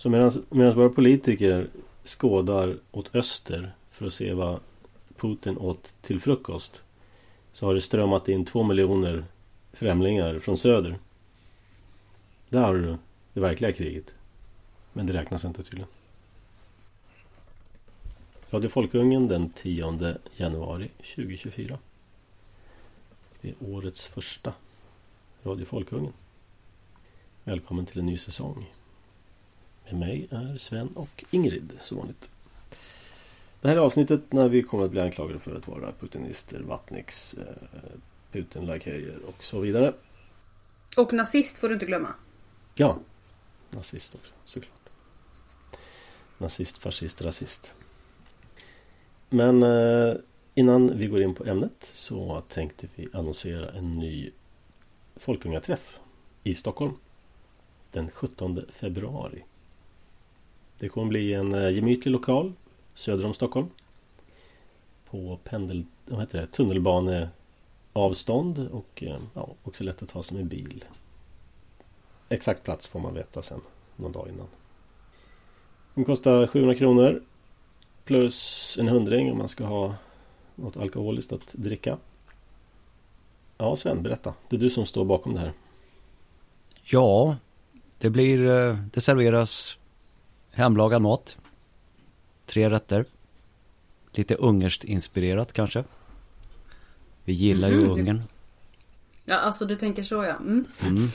Så medan våra politiker skådar åt öster för att se vad Putin åt till frukost så har det strömmat in två miljoner främlingar från söder. Där har du det verkliga kriget. Men det räknas inte tydligen. Radio Folkungen den 10 januari 2024. Det är årets första Radio Folkungen. Välkommen till en ny säsong. Med mig är Sven och Ingrid som vanligt. Det här är avsnittet när vi kommer att bli anklagade för att vara putinister, vattniks, eh, Putin-lakajer och så vidare. Och nazist får du inte glömma. Ja, nazist också såklart. Nazist, fascist, rasist. Men eh, innan vi går in på ämnet så tänkte vi annonsera en ny Folkungaträff i Stockholm. Den 17 februari. Det kommer bli en eh, gemytlig lokal söder om Stockholm. På pendel, vad heter det, tunnelbaneavstånd och eh, ja, också lätt att ta sig med bil. Exakt plats får man veta sen någon dag innan. Den kostar 700 kronor plus en hundring om man ska ha något alkoholiskt att dricka. Ja Sven, berätta. Det är du som står bakom det här. Ja, det blir, eh, det serveras hemlagad mat. Tre rätter. Lite ungerskt inspirerat kanske. Vi gillar mm. ju Ungern. Ja, alltså du tänker så ja. Mm. Mm.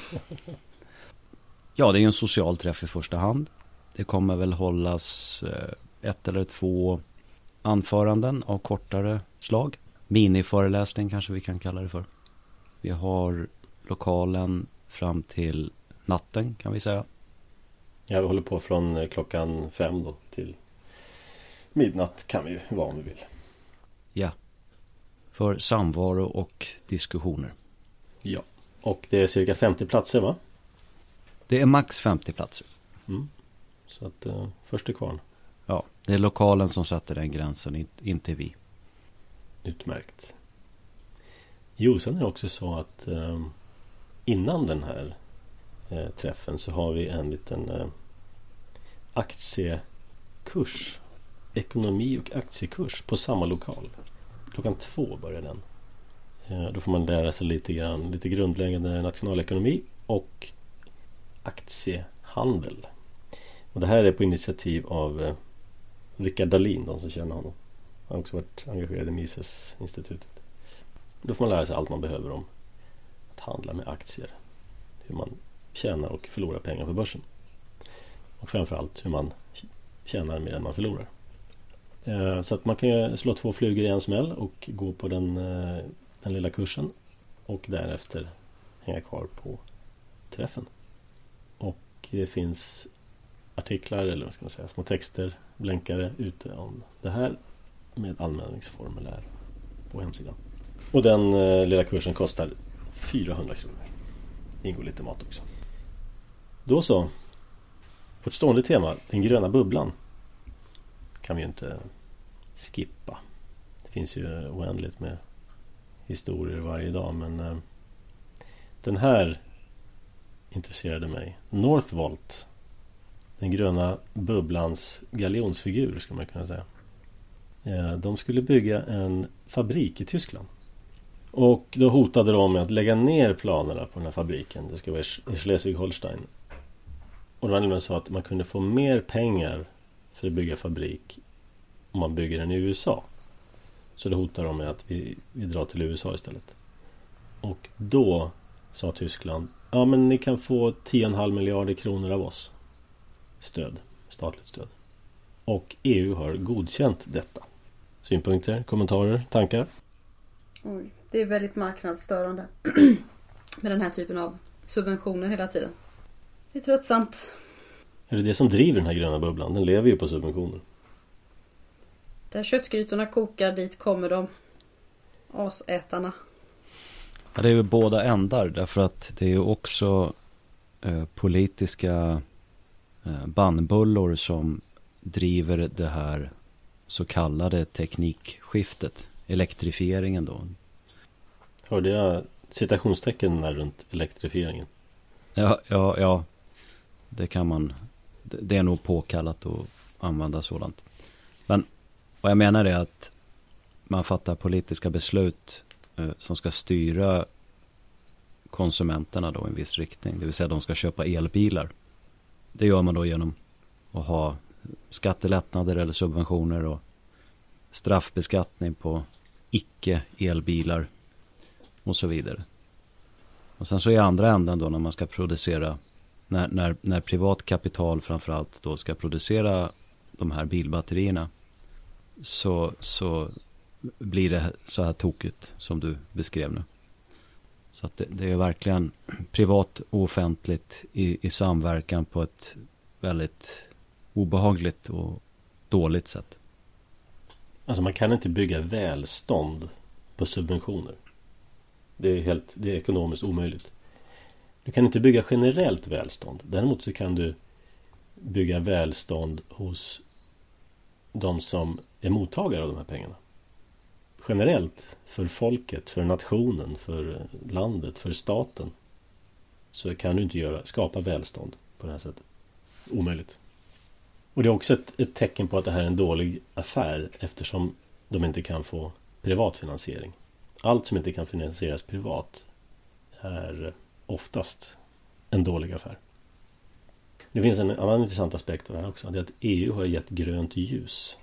Ja, det är ju en social träff i första hand. Det kommer väl hållas eh, ett eller två anföranden av kortare slag. Miniföreläsning kanske vi kan kalla det för. Vi har lokalen fram till natten kan vi säga. Ja, vi håller på från eh, klockan fem då till midnatt kan vi vara om vi vill. Ja. För samvaro och diskussioner. Ja. Och det är cirka 50 platser va? Det är max 50 platser. Mm. Så att uh, först är kvarn. Ja, det är lokalen som sätter den gränsen, inte vi. Utmärkt. Jo, sen är det också så att eh, innan den här eh, träffen så har vi en liten eh, aktiekurs. Ekonomi och aktiekurs på samma lokal. Klockan två börjar den. Eh, då får man lära sig lite grann, lite grundläggande nationalekonomi och aktiehandel. Och det här är på initiativ av eh, Rickard Dahlin, de som känner honom. Han har också varit engagerad i Mises-institutet. Då får man lära sig allt man behöver om att handla med aktier. Hur man tjänar och förlorar pengar på börsen. Och framförallt hur man tjänar mer än man förlorar. Eh, så att man kan slå två flugor i en smäll och gå på den, eh, den lilla kursen. Och därefter hänga kvar på träffen. Och det finns artiklar eller vad ska man säga, små texter, blänkare ute om det här med anmälningsformulär på hemsidan. Och den eh, lilla kursen kostar 400 kronor. Ingår lite mat också. Då så. Vårt stående tema, den gröna bubblan. Kan vi ju inte skippa. Det finns ju oändligt med historier varje dag men eh, den här intresserade mig. Northvolt den gröna bubblans galjonsfigur skulle man kunna säga. Eh, de skulle bygga en fabrik i Tyskland. Och då hotade de med att lägga ner planerna på den här fabriken. Det ska vara i Schleswig-Holstein. Och det var nämligen så att man kunde få mer pengar för att bygga fabrik om man bygger den i USA. Så då hotade de med att vi, vi drar till USA istället. Och då sa Tyskland Ja men ni kan få 10,5 miljarder kronor av oss stöd, statligt stöd. Och EU har godkänt detta. Synpunkter, kommentarer, tankar? Oj, det är väldigt marknadsstörande med den här typen av subventioner hela tiden. Det är tröttsamt. Är det det som driver den här gröna bubblan? Den lever ju på subventioner. Där köttgrytorna kokar, dit kommer de. Asätarna. Ja, det är ju båda ändar därför att det är ju också eh, politiska Eh, bannbullor som driver det här så kallade teknikskiftet. Elektrifieringen då. Hörde jag citationstecken där runt elektrifieringen? Ja, ja, ja. Det kan man det är nog påkallat att använda sådant. Men vad jag menar är att man fattar politiska beslut eh, som ska styra konsumenterna då i en viss riktning. Det vill säga de ska köpa elbilar. Det gör man då genom att ha skattelättnader eller subventioner och straffbeskattning på icke-elbilar och så vidare. Och sen så i andra änden då när man ska producera, när, när, när privat kapital framförallt då ska producera de här bilbatterierna så, så blir det så här tokigt som du beskrev nu. Så att det, det är verkligen privat och offentligt i, i samverkan på ett väldigt obehagligt och dåligt sätt. Alltså man kan inte bygga välstånd på subventioner. Det är helt det är ekonomiskt omöjligt. Du kan inte bygga generellt välstånd. Däremot så kan du bygga välstånd hos de som är mottagare av de här pengarna. Generellt för folket, för nationen, för landet, för staten. Så kan du inte göra, skapa välstånd på det här sättet. Omöjligt. Och det är också ett, ett tecken på att det här är en dålig affär eftersom de inte kan få privat finansiering. Allt som inte kan finansieras privat är oftast en dålig affär. Det finns en annan intressant aspekt av det här också. Det är att EU har gett grönt ljus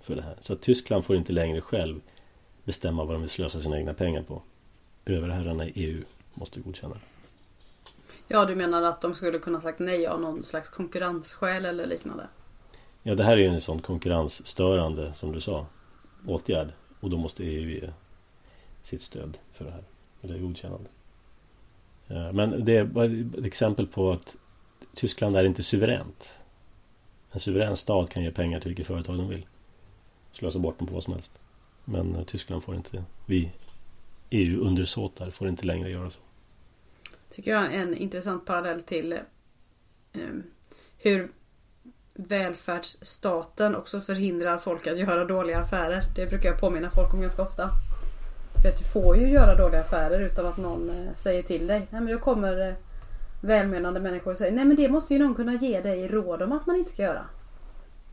för det här. Så att Tyskland får inte längre själv bestämma vad de vill slösa sina egna pengar på. Överherrarna i EU måste godkänna det. Ja, du menar att de skulle kunna sagt nej av någon slags konkurrensskäl eller liknande? Ja, det här är ju en sån konkurrensstörande, som du sa, åtgärd. Och då måste EU ge sitt stöd för det här. Eller godkännande. Eh, men det är bara ett exempel på att Tyskland är inte suveränt. En suverän stat kan ge pengar till vilket företag de vill. Slösa bort dem på vad som helst. Men eh, Tyskland får inte, vi EU-undersåtar får inte längre göra så. Tycker jag är en intressant parallell till eh, hur välfärdsstaten också förhindrar folk att göra dåliga affärer. Det brukar jag påminna folk om ganska ofta. För att du får ju göra dåliga affärer utan att någon eh, säger till dig. Nej men då kommer eh, välmenande människor och säger Nej men det måste ju någon kunna ge dig råd om att man inte ska göra.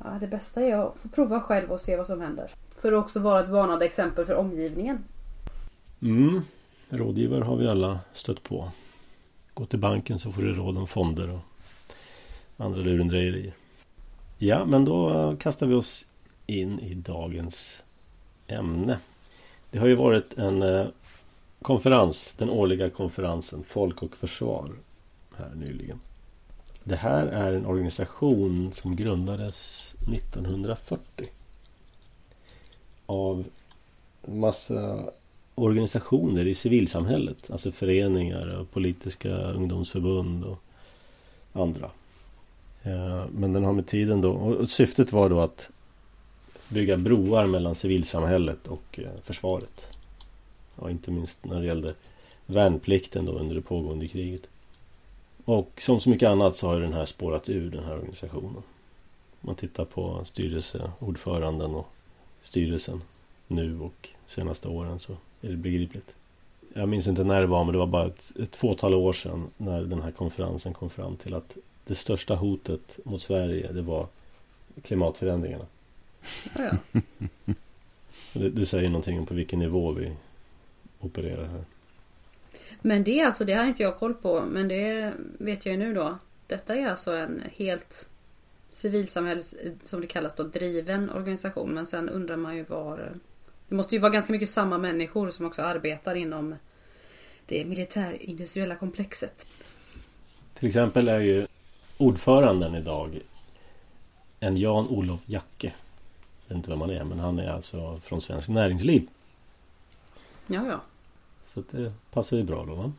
Ja, det bästa är att få prova själv och se vad som händer. För att också vara ett varnande exempel för omgivningen. Mm. Rådgivare har vi alla stött på. Gå till banken så får du råd om fonder och andra lurendrejerier. Ja, men då kastar vi oss in i dagens ämne. Det har ju varit en eh, konferens, den årliga konferensen Folk och Försvar här nyligen. Det här är en organisation som grundades 1940 av massa organisationer i civilsamhället. Alltså föreningar och politiska ungdomsförbund och andra. Eh, men den har med tiden då, och syftet var då att bygga broar mellan civilsamhället och eh, försvaret. Ja, inte minst när det gällde värnplikten då under det pågående kriget. Och som så mycket annat så har den här spårat ur den här organisationen. Man tittar på styrelseordföranden och styrelsen nu och senaste åren så är det begripligt. Jag minns inte när det var men det var bara ett, ett fåtal år sedan när den här konferensen kom fram till att det största hotet mot Sverige det var klimatförändringarna. Ja, Det, det säger någonting om på vilken nivå vi opererar här. Men det är alltså, det har inte jag koll på, men det vet jag ju nu då. Detta är alltså en helt civilsamhälls, som det kallas då, driven organisation. Men sen undrar man ju var... Det måste ju vara ganska mycket samma människor som också arbetar inom det militärindustriella komplexet. Till exempel är ju ordföranden idag en Jan-Olof Jacke. Jag vet inte vem han är men han är alltså från Svenskt Näringsliv. Ja, ja. Så det passar ju bra då va?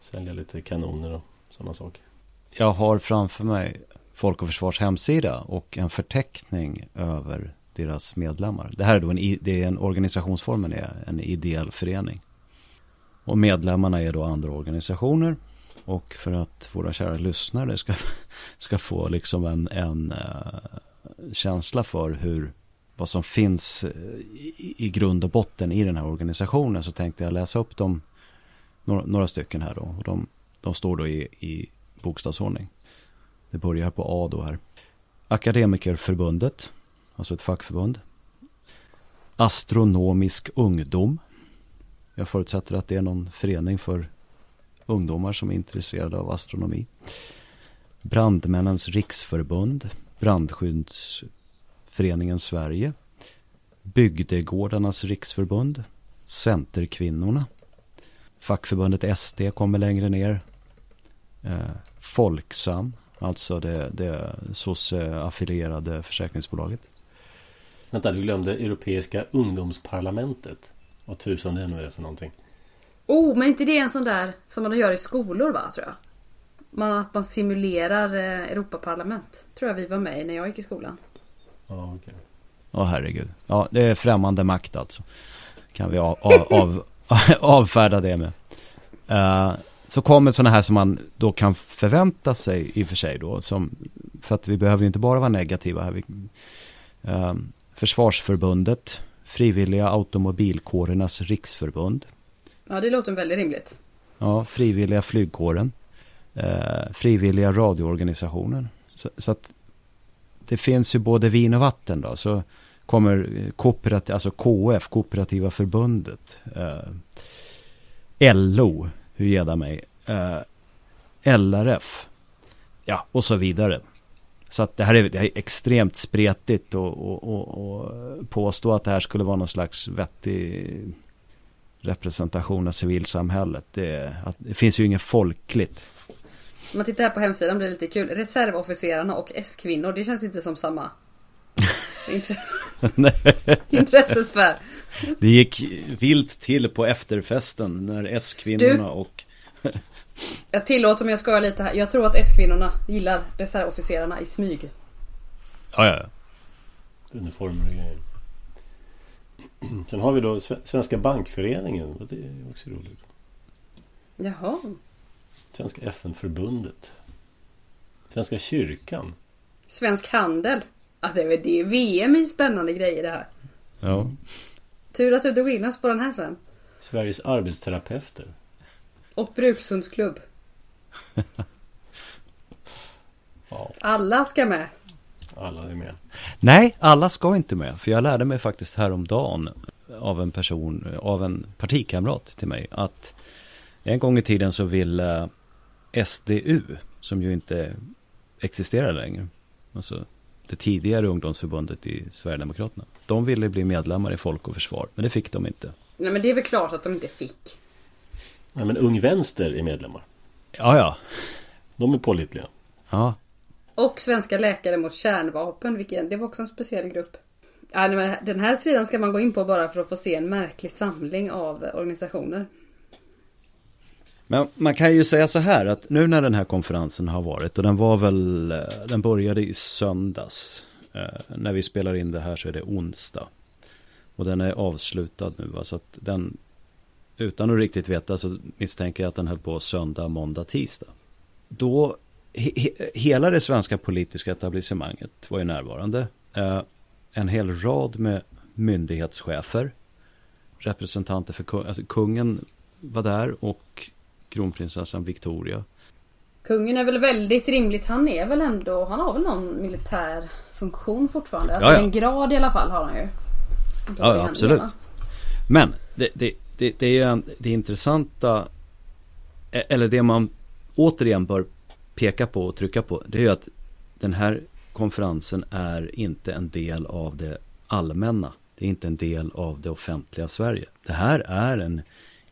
Sälja lite kanoner och sådana saker. Jag har framför mig Folk och Försvars hemsida och en förteckning över deras medlemmar. Det här är då en, det är en organisationsformen är en ideell förening. Och medlemmarna är då andra organisationer. Och för att våra kära lyssnare ska, ska få liksom en, en eh, känsla för hur, vad som finns eh, i, i grund och botten i den här organisationen så tänkte jag läsa upp dem, några, några stycken här då. Och de, de står då i, i bokstavsordning. Det börjar på A då här. Akademikerförbundet, alltså ett fackförbund. Astronomisk ungdom. Jag förutsätter att det är någon förening för ungdomar som är intresserade av astronomi. Brandmännens riksförbund, Brandskyddsföreningen Sverige, Bygdegårdarnas riksförbund, Centerkvinnorna, fackförbundet SD kommer längre ner, eh, Folksam, alltså det, det SOS-affilierade försäkringsbolaget. Vänta, du glömde Europeiska ungdomsparlamentet. Vad tusan det nu är för någonting. Oh, men inte det en sån där som man gör i skolor va, tror jag? Man, att man simulerar eh, Europaparlament. Tror jag vi var med i när jag gick i skolan. Ja, okej. Okay. Åh herregud. Ja, det är främmande makt alltså. Kan vi av, av, av, avfärda det med. Uh, så kommer sådana här som man då kan förvänta sig i och för sig då. Som, för att vi behöver ju inte bara vara negativa här. Vi, uh, Försvarsförbundet, Frivilliga Automobilkårernas Riksförbund. Ja, det låter väldigt rimligt. Ja, Frivilliga Flygkåren eh, frivilliga radioorganisationen. Så, så, att det finns ju både vin och vatten då. Så kommer eh, kooperat, alltså KF, Kooperativa Förbundet. Eh, LO, hur ger det mig? Eh, LRF. Ja, och så vidare. Så att det här är, det här är extremt spretigt och, och, och, och, påstå att det här skulle vara någon slags vettig representation av civilsamhället. Det, att, det finns ju inget folkligt. Om man tittar här på hemsidan blir det lite kul. Reservofficerarna och S-kvinnor, det känns inte som samma intressesfär. Det gick vilt till på efterfesten när S-kvinnorna och jag tillåter mig att skoja lite här. Jag tror att S-kvinnorna gillar reservofficerarna i smyg. Ja, ja, ja. Uniformer och grejer. Sen har vi då Svenska Bankföreningen. Det är också roligt. Jaha. Svenska FN-förbundet. Svenska kyrkan. Svensk Handel. Alltså det är VM i spännande grejer det här. Ja. Tur att du drog in oss på den här Sven. Sveriges arbetsterapeuter. Och brukshundsklubb. ja. Alla ska med. Alla är med. Nej, alla ska inte med. För jag lärde mig faktiskt häromdagen av en person, av en partikamrat till mig att en gång i tiden så ville SDU, som ju inte existerar längre, alltså det tidigare ungdomsförbundet i Sverigedemokraterna. De ville bli medlemmar i Folk och Försvar, men det fick de inte. Nej men det är väl klart att de inte fick. Nej men Ung Vänster är medlemmar. Ja, ja. De är pålitliga. Ja. Och Svenska Läkare mot Kärnvapen, vilken, det var också en speciell grupp. Ja, den här sidan ska man gå in på bara för att få se en märklig samling av organisationer. Men man kan ju säga så här att nu när den här konferensen har varit och den var väl, eh, den började i söndags. Eh, när vi spelar in det här så är det onsdag. Och den är avslutad nu så att den, utan att riktigt veta så misstänker jag att den höll på söndag, måndag, tisdag. Då, he, hela det svenska politiska etablissemanget var ju närvarande. Eh, en hel rad med myndighetschefer, representanter för kung, alltså kungen var där och kronprinsessan Victoria. Kungen är väl väldigt rimligt. Han är väl ändå, han har väl någon militär funktion fortfarande. Alltså ja, ja. en grad i alla fall har han ju. Ja, ja absolut. Men det, det, det, det är det intressanta e- eller det man återigen bör peka på och trycka på det är ju att den här konferensen är inte en del av det allmänna. Det är inte en del av det offentliga Sverige. Det här är en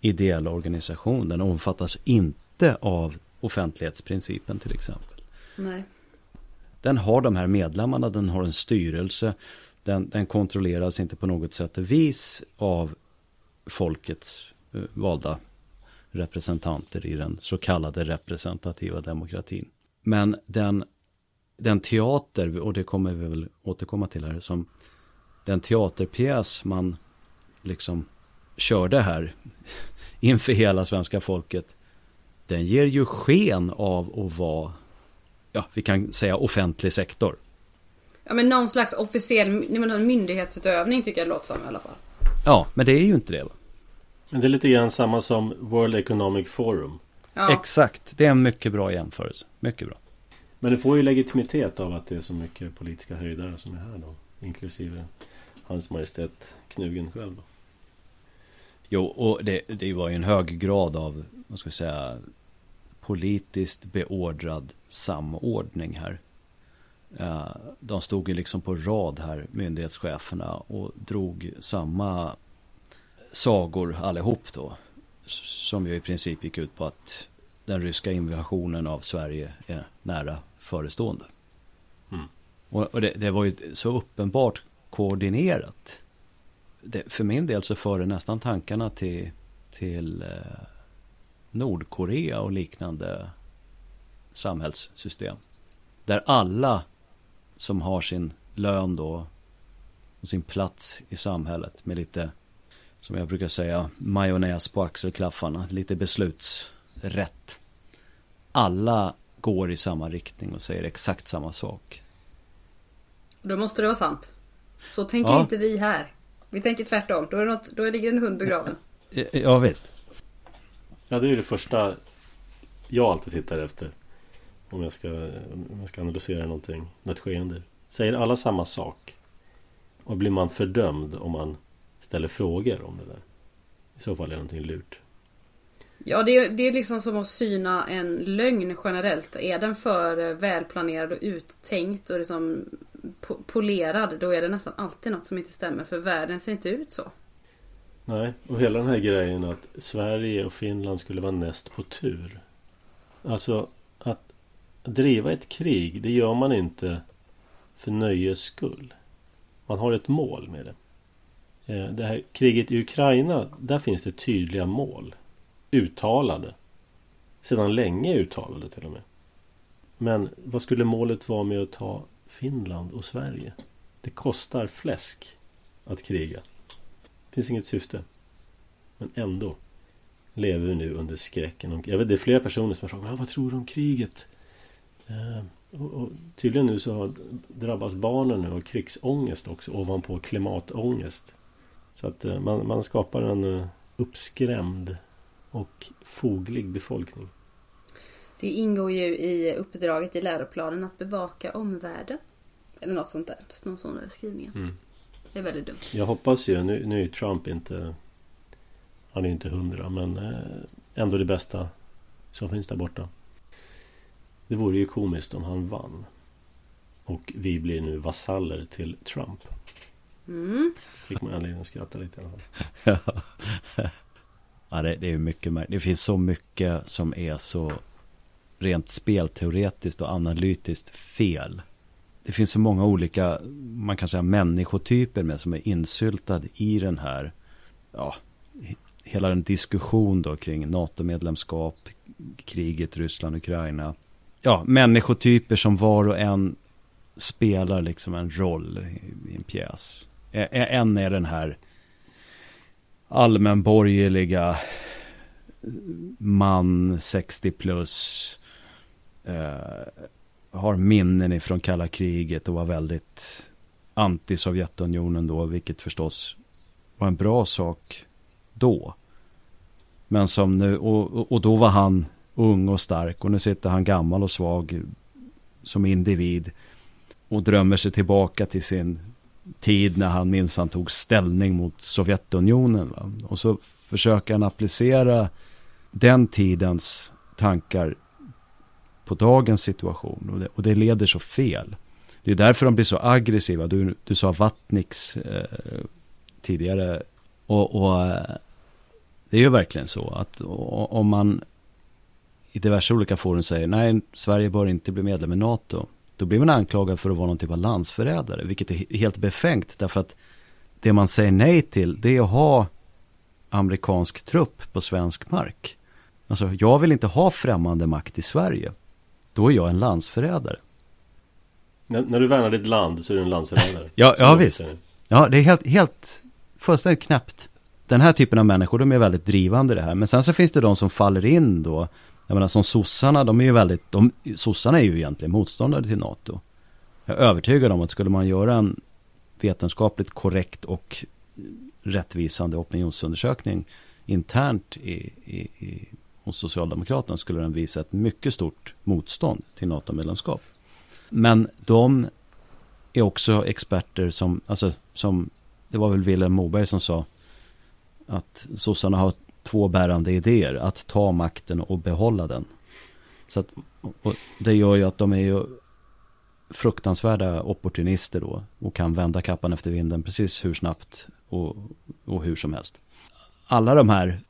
ideell organisation. Den omfattas inte av offentlighetsprincipen till exempel. Nej. Den har de här medlemmarna, den har en styrelse. Den, den kontrolleras inte på något sätt och vis av folkets uh, valda representanter i den så kallade representativa demokratin. Men den, den teater, och det kommer vi väl återkomma till här, som den teaterpjäs man liksom körde här inför hela svenska folket. Den ger ju sken av att vara, ja vi kan säga offentlig sektor. Ja men någon slags officiell myndighetsutövning tycker jag det låter som i alla fall. Ja, men det är ju inte det va? Men det är lite grann samma som World Economic Forum. Ja. Exakt, det är en mycket bra jämförelse. Mycket bra. Men det får ju legitimitet av att det är så mycket politiska höjdare som är här då. Inklusive Hans Majestät Knugen själv. Då. Jo, och det, det var ju en hög grad av, vad ska vi säga, politiskt beordrad samordning här. De stod ju liksom på rad här, myndighetscheferna, och drog samma sagor allihop då. Som ju i princip gick ut på att den ryska invasionen av Sverige är nära förestående. Mm. Och, och det, det, var ju så uppenbart koordinerat. Det, för min del så för det nästan tankarna till, till eh, Nordkorea och liknande samhällssystem. Där alla som har sin lön då och sin plats i samhället med lite, som jag brukar säga, majonnäs på axelklaffarna, lite beslutsrätt. Alla går i samma riktning och säger exakt samma sak. Då måste det vara sant. Så tänker ja. inte vi här. Vi tänker tvärtom. Då, är det något, då ligger en hund begraven. Ja visst. Ja det är det första jag alltid tittar efter. Om jag ska, om jag ska analysera någonting. Något skeende. Säger alla samma sak? Och blir man fördömd om man ställer frågor om det där? I så fall är det någonting lurt. Ja, det är, det är liksom som att syna en lögn generellt. Är den för välplanerad och uttänkt och liksom polerad, då är det nästan alltid något som inte stämmer. För världen ser inte ut så. Nej, och hela den här grejen att Sverige och Finland skulle vara näst på tur. Alltså, att driva ett krig, det gör man inte för nöjes skull. Man har ett mål med det. Eh, det här kriget i Ukraina, där finns det tydliga mål uttalade. Sedan länge uttalade till och med. Men vad skulle målet vara med att ta Finland och Sverige? Det kostar fläsk att kriga. Det finns inget syfte. Men ändå lever vi nu under skräcken. Jag vet, det är flera personer som har frågat vad tror du om kriget? Eh, och, och, tydligen nu så drabbas barnen nu av krigsångest också ovanpå klimatångest. Så att eh, man, man skapar en eh, uppskrämd och foglig befolkning. Det ingår ju i uppdraget i läroplanen att bevaka omvärlden. Eller något sånt där. Någon sån skrivning. Mm. Det är väldigt dumt. Jag hoppas ju, nu, nu är Trump inte Han är inte hundra men eh, ändå det bästa som finns där borta. Det vore ju komiskt om han vann. Och vi blir nu vasaller till Trump. Mm. Fick man anledning att skratta lite i alla fall. Ja, det, det är mycket Det finns så mycket som är så rent spelteoretiskt och analytiskt fel. Det finns så många olika, man kan säga människotyper med som är insyltad i den här, ja, hela den diskussion då kring NATO-medlemskap, kriget Ryssland-Ukraina. Ja, människotyper som var och en spelar liksom en roll i en pjäs. En är den här allmänborgerliga man 60 plus Eh, har minnen ifrån kalla kriget och var väldigt anti-Sovjetunionen då, vilket förstås var en bra sak då. Men som nu, och, och då var han ung och stark och nu sitter han gammal och svag som individ och drömmer sig tillbaka till sin tid när han minsann tog ställning mot Sovjetunionen. Va? Och så försöker han applicera den tidens tankar på dagens situation. Och det, och det leder så fel. Det är därför de blir så aggressiva. Du, du sa Vatniks eh, tidigare. Och, och, eh, det är ju verkligen så att om man i diverse olika forum säger nej, Sverige bör inte bli medlem i NATO. Då blir man anklagad för att vara någon typ av landsförrädare, vilket är helt befängt därför att det man säger nej till, det är att ha amerikansk trupp på svensk mark. Alltså, jag vill inte ha främmande makt i Sverige. Då är jag en landsförrädare. När, när du värnar ditt land så är du en landsförrädare. ja, ja visst. Ja, det är helt, helt fullständigt knäppt. Den här typen av människor, de är väldigt drivande i det här. Men sen så finns det de som faller in då jag menar som sossarna, de är ju väldigt, de, sossarna är ju egentligen motståndare till NATO. Jag är övertygad om att skulle man göra en vetenskapligt korrekt och rättvisande opinionsundersökning internt i, i, i, hos Socialdemokraterna skulle den visa ett mycket stort motstånd till NATO-medlemskap. Men de är också experter som, alltså som, det var väl Vilhelm Moberg som sa att sossarna har två bärande idéer. Att ta makten och behålla den. Så att, och det gör ju att de är ju fruktansvärda opportunister då. Och kan vända kappan efter vinden precis hur snabbt och, och hur som helst. Alla de här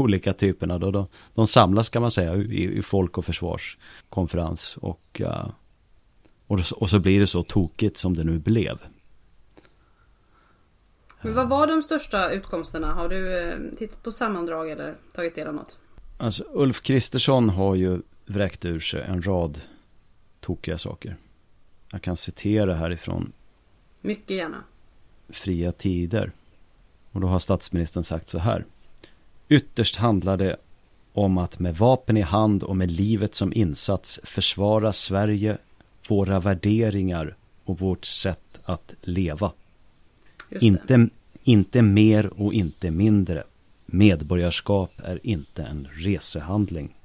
olika typerna då, de, de samlas kan man säga i, i folk och försvarskonferens. Och, uh, och, och så blir det så tokigt som det nu blev. Men vad var de största utkomsterna? Har du eh, tittat på sammandrag eller tagit del av något? Alltså Ulf Kristersson har ju vräkt ur sig en rad tokiga saker. Jag kan citera härifrån. Mycket gärna. Fria tider. Och då har statsministern sagt så här. Ytterst handlar det om att med vapen i hand och med livet som insats försvara Sverige, våra värderingar och vårt sätt att leva. Inte, inte mer och inte mindre. Medborgarskap är inte en resehandling.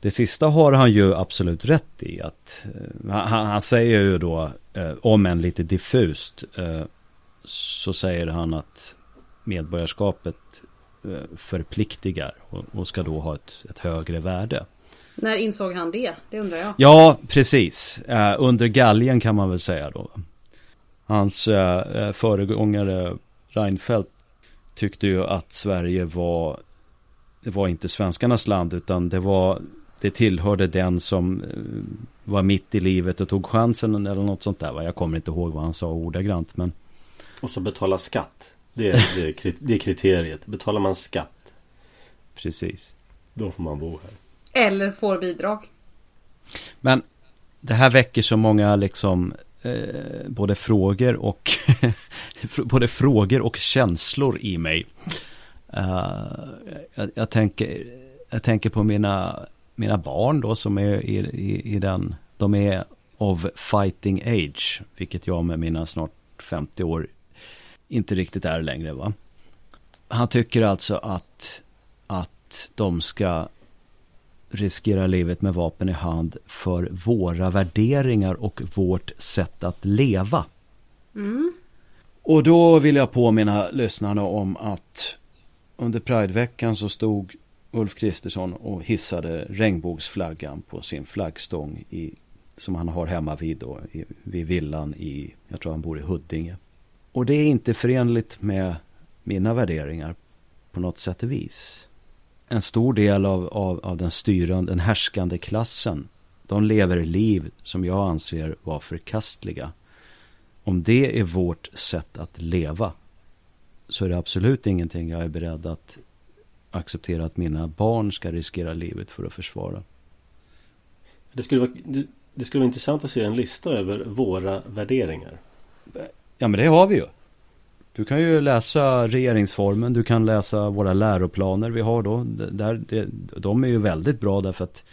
Det sista har han ju absolut rätt i. Att, uh, han, han, säger ju då, uh, om än lite diffust, uh, så säger han att medborgarskapet förpliktigar och, och, ska då ha ett, ett, högre värde. När insåg han det? Det undrar jag. Ja, precis. under galgen kan man väl säga då. Hans föregångare Reinfeldt tyckte ju att Sverige var det var inte svenskarnas land utan det var det tillhörde den som eh, var mitt i livet och tog chansen eller något sånt där. Jag kommer inte ihåg vad han sa ordagrant men Och så betala skatt. Det är, det är, det är kriteriet. Betalar man skatt. Precis. Då får man bo här. Eller får bidrag. Men det här väcker så många liksom eh, både frågor och både frågor och känslor i mig. Uh, jag, jag, tänker, jag tänker på mina mina barn då som är i, i, i den, de är of fighting age, vilket jag med mina snart 50 år inte riktigt är längre va. Han tycker alltså att, att de ska riskera livet med vapen i hand för våra värderingar och vårt sätt att leva. Mm. Och då vill jag påminna lyssnarna om att under Prideveckan så stod Ulf Kristersson och hissade regnbågsflaggan på sin flaggstång i, som han har hemma vid, då, i, vid villan i, jag tror han bor i Huddinge. Och det är inte förenligt med mina värderingar på något sätt och vis. En stor del av, av, av den styrande, den härskande klassen, de lever liv som jag anser vara förkastliga. Om det är vårt sätt att leva så är det absolut ingenting jag är beredd att acceptera att mina barn ska riskera livet för att försvara. Det skulle, vara, det skulle vara intressant att se en lista över våra värderingar. Ja men det har vi ju. Du kan ju läsa regeringsformen, du kan läsa våra läroplaner vi har då. Där, det, de är ju väldigt bra därför att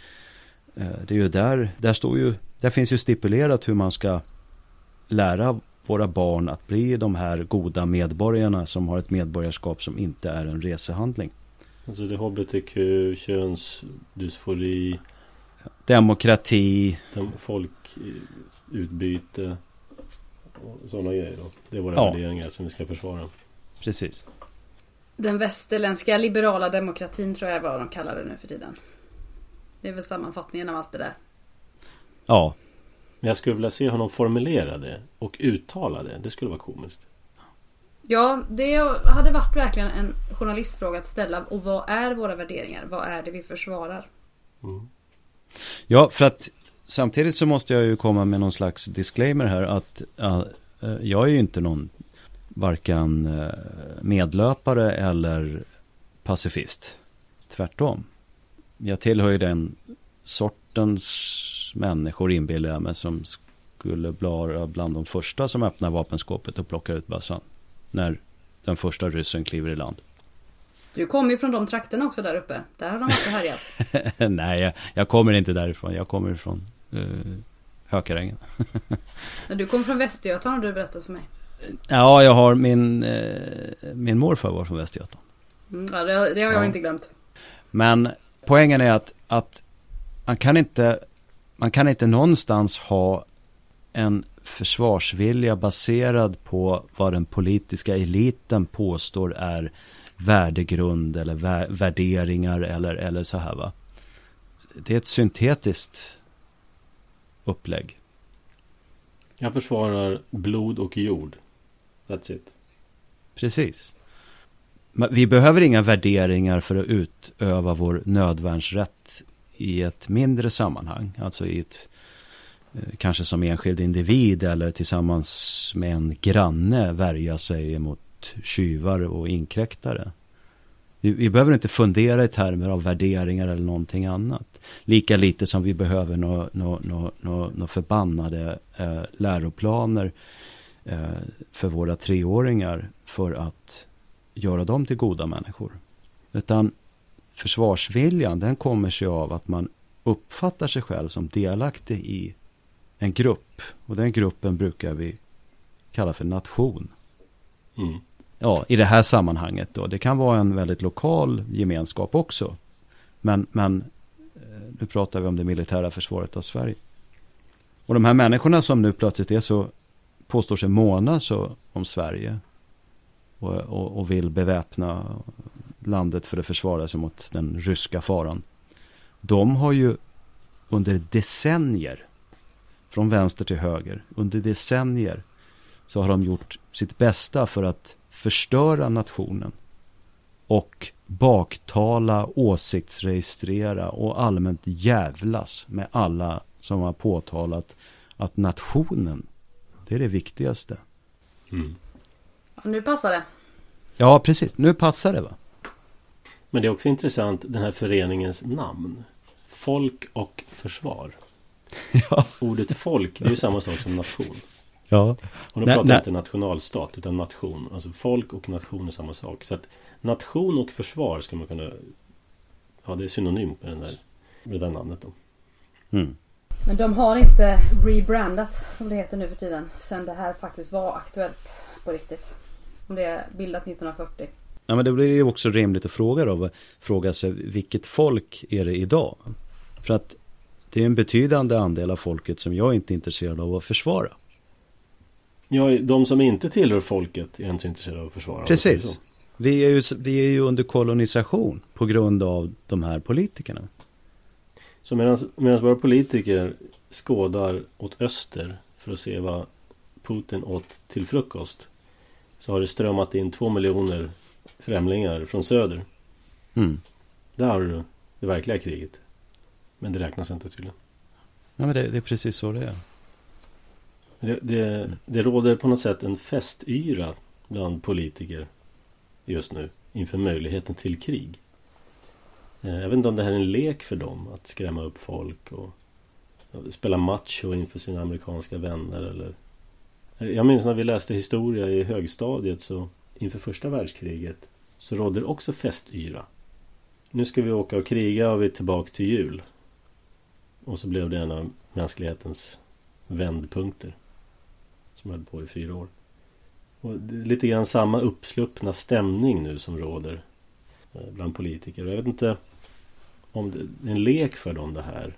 eh, det är ju där, där står ju, där finns ju stipulerat hur man ska lära våra barn att bli de här goda medborgarna som har ett medborgarskap som inte är en resehandling. Alltså det är HBTQ, könsdysfori Demokrati Folkutbyte och sådana grejer då. Det är våra ja. värderingar som vi ska försvara. Precis. Den västerländska liberala demokratin tror jag är vad de kallar det nu för tiden. Det är väl sammanfattningen av allt det där. Ja. Jag skulle vilja se honom formulera det och uttala det. Det skulle vara komiskt. Ja, det hade varit verkligen en journalistfråga att ställa. Och vad är våra värderingar? Vad är det vi försvarar? Mm. Ja, för att samtidigt så måste jag ju komma med någon slags disclaimer här att uh, jag är ju inte någon varken uh, medlöpare eller pacifist. Tvärtom. Jag tillhör ju den sortens människor inbillar jag mig som skulle vara bland de första som öppnar vapenskåpet och plockar ut bössan när den första ryssen kliver i land. Du kommer ju från de trakterna också där uppe. Där har de och härjat. Nej, jag, jag, kommer inte därifrån. Jag kommer från uh, Hökarängen. du kommer från Västergötland har du berättat för mig. Ja, jag har min, uh, min morfar var från Västergötland. Mm, ja, det, det, har jag ja. inte glömt. Men poängen är att, att man kan inte man kan inte någonstans ha en försvarsvilja baserad på vad den politiska eliten påstår är värdegrund eller vä värderingar eller, eller så här va. Det är ett syntetiskt upplägg. Jag försvarar blod och jord. That's it. Precis. Vi behöver inga värderingar för att utöva vår nödvärnsrätt i ett mindre sammanhang. Alltså i ett, eh, kanske som enskild individ eller tillsammans med en granne värja sig mot tjuvar och inkräktare. Vi, vi, behöver inte fundera i termer av värderingar eller någonting annat. Lika lite som vi behöver några nå, nå, nå, nå förbannade eh, läroplaner eh, för våra treåringar för att göra dem till goda människor. Utan försvarsviljan den kommer sig av att man uppfattar sig själv som delaktig i en grupp. Och den gruppen brukar vi kalla för nation. Mm. Ja, i det här sammanhanget då. Det kan vara en väldigt lokal gemenskap också. Men, men eh, nu pratar vi om det militära försvaret av Sverige. Och de här människorna som nu plötsligt är så, påstår sig måna så om Sverige. Och, och, och vill beväpna landet för att försvara sig mot den ryska faran. De har ju under decennier, från vänster till höger, under decennier så har de gjort sitt bästa för att förstöra nationen och baktala, åsiktsregistrera och allmänt jävlas med alla som har påtalat att nationen, det är det viktigaste. Mm. nu passar det. Ja, precis. Nu passar det va. Men det är också intressant den här föreningens namn. Folk och försvar. Ja. Ordet folk, det är ju samma sak som nation. Ja. Och då pratar jag inte nationalstat utan nation. Alltså folk och nation är samma sak. Så att nation och försvar ska man kunna... Ja, det är synonymt med, den där, med det där namnet då. Mm. Men de har inte rebrandat som det heter nu för tiden. Sen det här faktiskt var aktuellt på riktigt. Om det är bildat 1940. Ja men det blir ju också rimligt att fråga då. Fråga sig vilket folk är det idag? För att det är en betydande andel av folket som jag inte är intresserad av att försvara. Ja, de som inte tillhör folket är inte intresserade av att försvara. Precis. Vi är, ju, vi är ju under kolonisation på grund av de här politikerna. Så medan våra politiker skådar åt öster för att se vad Putin åt till frukost så har det strömmat in två miljoner främlingar från söder. Mm. Där har du det verkliga kriget. Men det räknas inte tydligen. Ja, men det, det är precis så det är. Det, det, det råder på något sätt en festyra bland politiker just nu inför möjligheten till krig. Eh, jag vet inte om det här är en lek för dem att skrämma upp folk och spela macho inför sina amerikanska vänner eller eh, Jag minns när vi läste historia i högstadiet så inför första världskriget så rådde det också festyra. Nu ska vi åka och kriga och vi är tillbaka till jul. Och så blev det en av mänsklighetens vändpunkter. Som höll på i fyra år. Och det är lite grann samma uppsluppna stämning nu som råder eh, bland politiker. Jag vet inte om det är en lek för dem det här.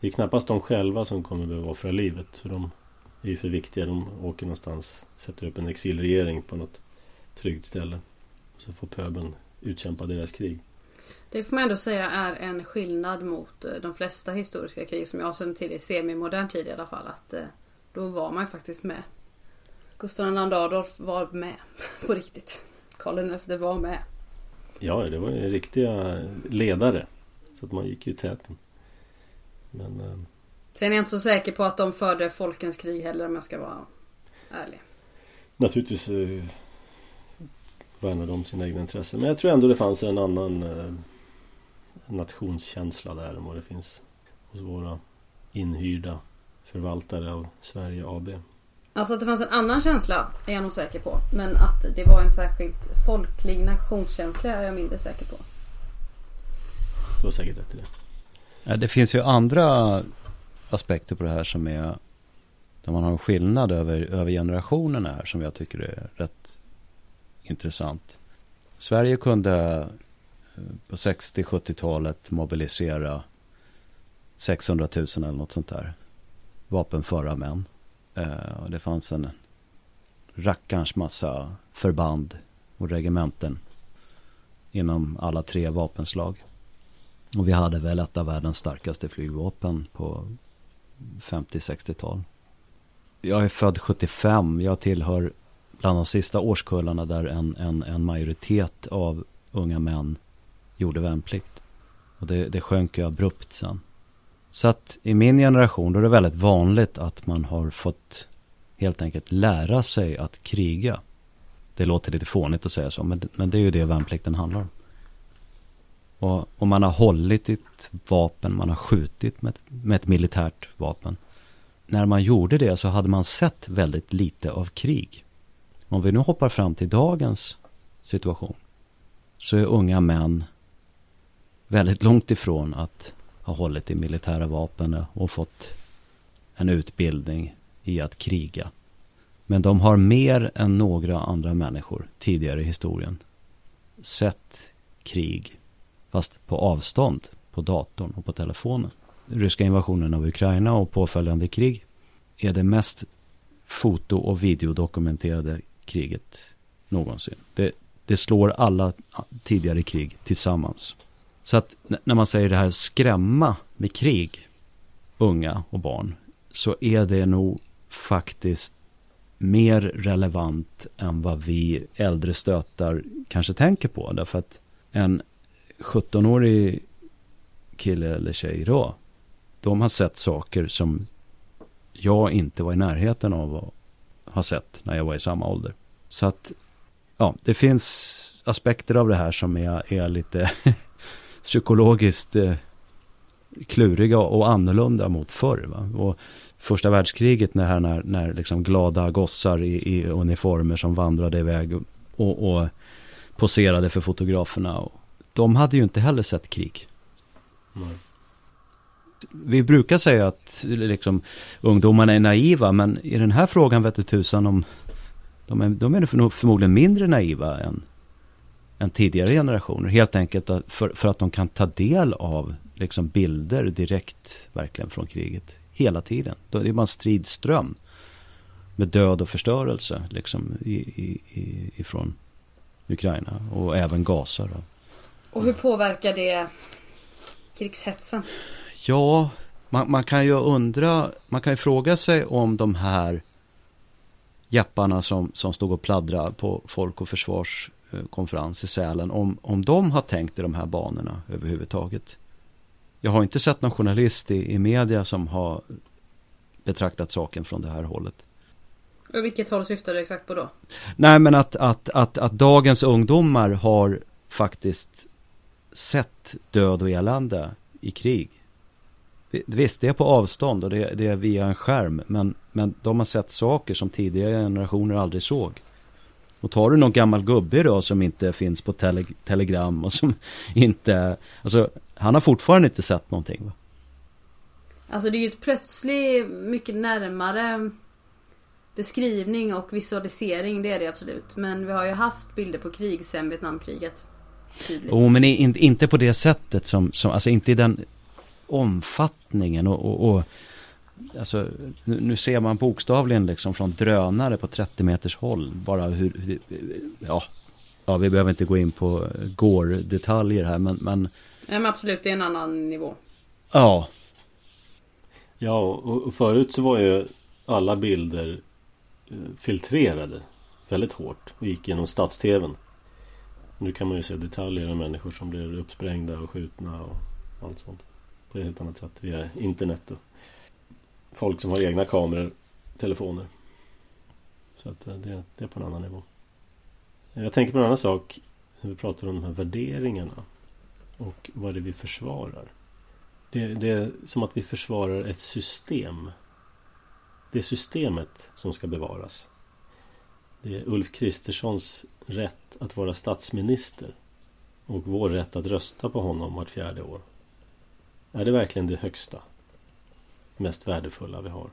Det är knappast de själva som kommer behöva offra livet. För de är ju för viktiga. De åker någonstans, sätter upp en exilregering på något tryggt ställe. Så får pöbeln utkämpa deras krig. Det får man ändå säga är en skillnad mot eh, de flesta historiska krig som jag känner till i semimodern tid i alla fall. Att eh, då var man ju faktiskt med. Gustav II Adolf var med på riktigt. Karl XI var med. Ja, det var ju riktiga ledare. Så att man gick ju i täten. Men... Eh, Sen är jag inte så säker på att de förde folkens krig heller om jag ska vara ärlig. Naturligtvis eh, värnade de sina egna intressen. Men jag tror ändå det fanns en annan eh, nationskänsla där än vad det finns hos våra inhyrda förvaltare av Sverige AB. Alltså att det fanns en annan känsla är jag nog säker på. Men att det var en särskilt folklig nationskänsla är jag mindre säker på. Du har säkert rätt i det. Ja, det finns ju andra aspekter på det här som är där man har en skillnad över, över generationerna här som jag tycker är rätt intressant. Sverige kunde eh, på 60-70-talet mobilisera 600 000 eller något sånt där. Vapenföra män. Eh, och det fanns en rackarns massa förband och regementen inom alla tre vapenslag. Och vi hade väl ett av världens starkaste flygvapen på 50-60-tal. Jag är född 75. Jag tillhör bland de sista årskullarna där en, en, en majoritet av unga män gjorde värnplikt. Och det, det sjönk ju abrupt sen. Så att i min generation då är det väldigt vanligt att man har fått helt enkelt lära sig att kriga. Det låter lite fånigt att säga så, men, men det är ju det värnplikten handlar om. Och, och man har hållit ett vapen, man har skjutit med med ett militärt vapen. När man gjorde det så hade man sett väldigt lite av krig. Om vi nu hoppar fram till dagens situation så är unga män väldigt långt ifrån att har hållit i militära vapen och fått en utbildning i att kriga. Men de har mer än några andra människor tidigare i historien sett krig fast på avstånd på datorn och på telefonen. Ryska invasionen av Ukraina och påföljande krig är det mest foto och videodokumenterade kriget någonsin. Det, det slår alla tidigare krig tillsammans. Så att när man säger det här skrämma med krig, unga och barn, så är det nog faktiskt mer relevant än vad vi äldre stötar kanske tänker på. Därför att en 17-årig kille eller tjej då, de har sett saker som jag inte var i närheten av att ha sett när jag var i samma ålder. Så att, ja, det finns aspekter av det här som är, är lite psykologiskt eh, kluriga och annorlunda mot förr. Va? Och första världskriget när, när, när liksom glada gossar i, i uniformer som vandrade iväg och, och poserade för fotograferna. De hade ju inte heller sett krig. Mm. Vi brukar säga att liksom, ungdomarna är naiva, men i den här frågan vet du tusan om de är, de är förmodligen mindre naiva än, än tidigare generationer. Helt enkelt för, för att de kan ta del av liksom bilder direkt verkligen från kriget. Hela tiden. Det är bara en stridström. Med död och förstörelse liksom i, i, i, ifrån Ukraina och även Gaza. Då. Och hur påverkar det krigshetsen? Ja, man, man, kan ju undra, man kan ju fråga sig om de här japparna som, som stod och pladdrade på Folk och Försvars konferens i Sälen om, om de har tänkt i de här banorna överhuvudtaget. Jag har inte sett någon journalist i, i media som har betraktat saken från det här hållet. Och vilket håll syftar du exakt på då? Nej men att, att, att, att dagens ungdomar har faktiskt sett död och elände i krig. Visst, det är på avstånd och det, det är via en skärm. Men, men de har sett saker som tidigare generationer aldrig såg. Och tar du någon gammal gubbe då som inte finns på tele telegram och som inte, alltså han har fortfarande inte sett någonting va? Alltså det är ju ett plötsligt mycket närmare beskrivning och visualisering, det är det absolut. Men vi har ju haft bilder på krig sen Vietnamkriget. Jo, oh, men in, inte på det sättet som, som, alltså inte i den omfattningen och, och, och Alltså, nu, nu, ser man bokstavligen liksom från drönare på 30 meters håll. Bara hur, hur ja, ja, vi behöver inte gå in på går-detaljer här men, men... Nej men absolut, det är en annan nivå. Ja. Ja, och, förut så var ju alla bilder eh, filtrerade väldigt hårt och gick genom stats-tvn. Nu kan man ju se detaljer om människor som blir uppsprängda och skjutna och allt sånt. På ett helt annat sätt via internet. Och folk som har egna kameror, telefoner. Så att eh, det, det är på en annan nivå. Jag tänker på en annan sak. När vi pratar om de här värderingarna. Och vad det är vi försvarar. Det, det är som att vi försvarar ett system. Det är systemet som ska bevaras. Det är Ulf Kristerssons rätt att vara statsminister. Och vår rätt att rösta på honom vart fjärde år. Är det verkligen det högsta? Mest värdefulla vi har.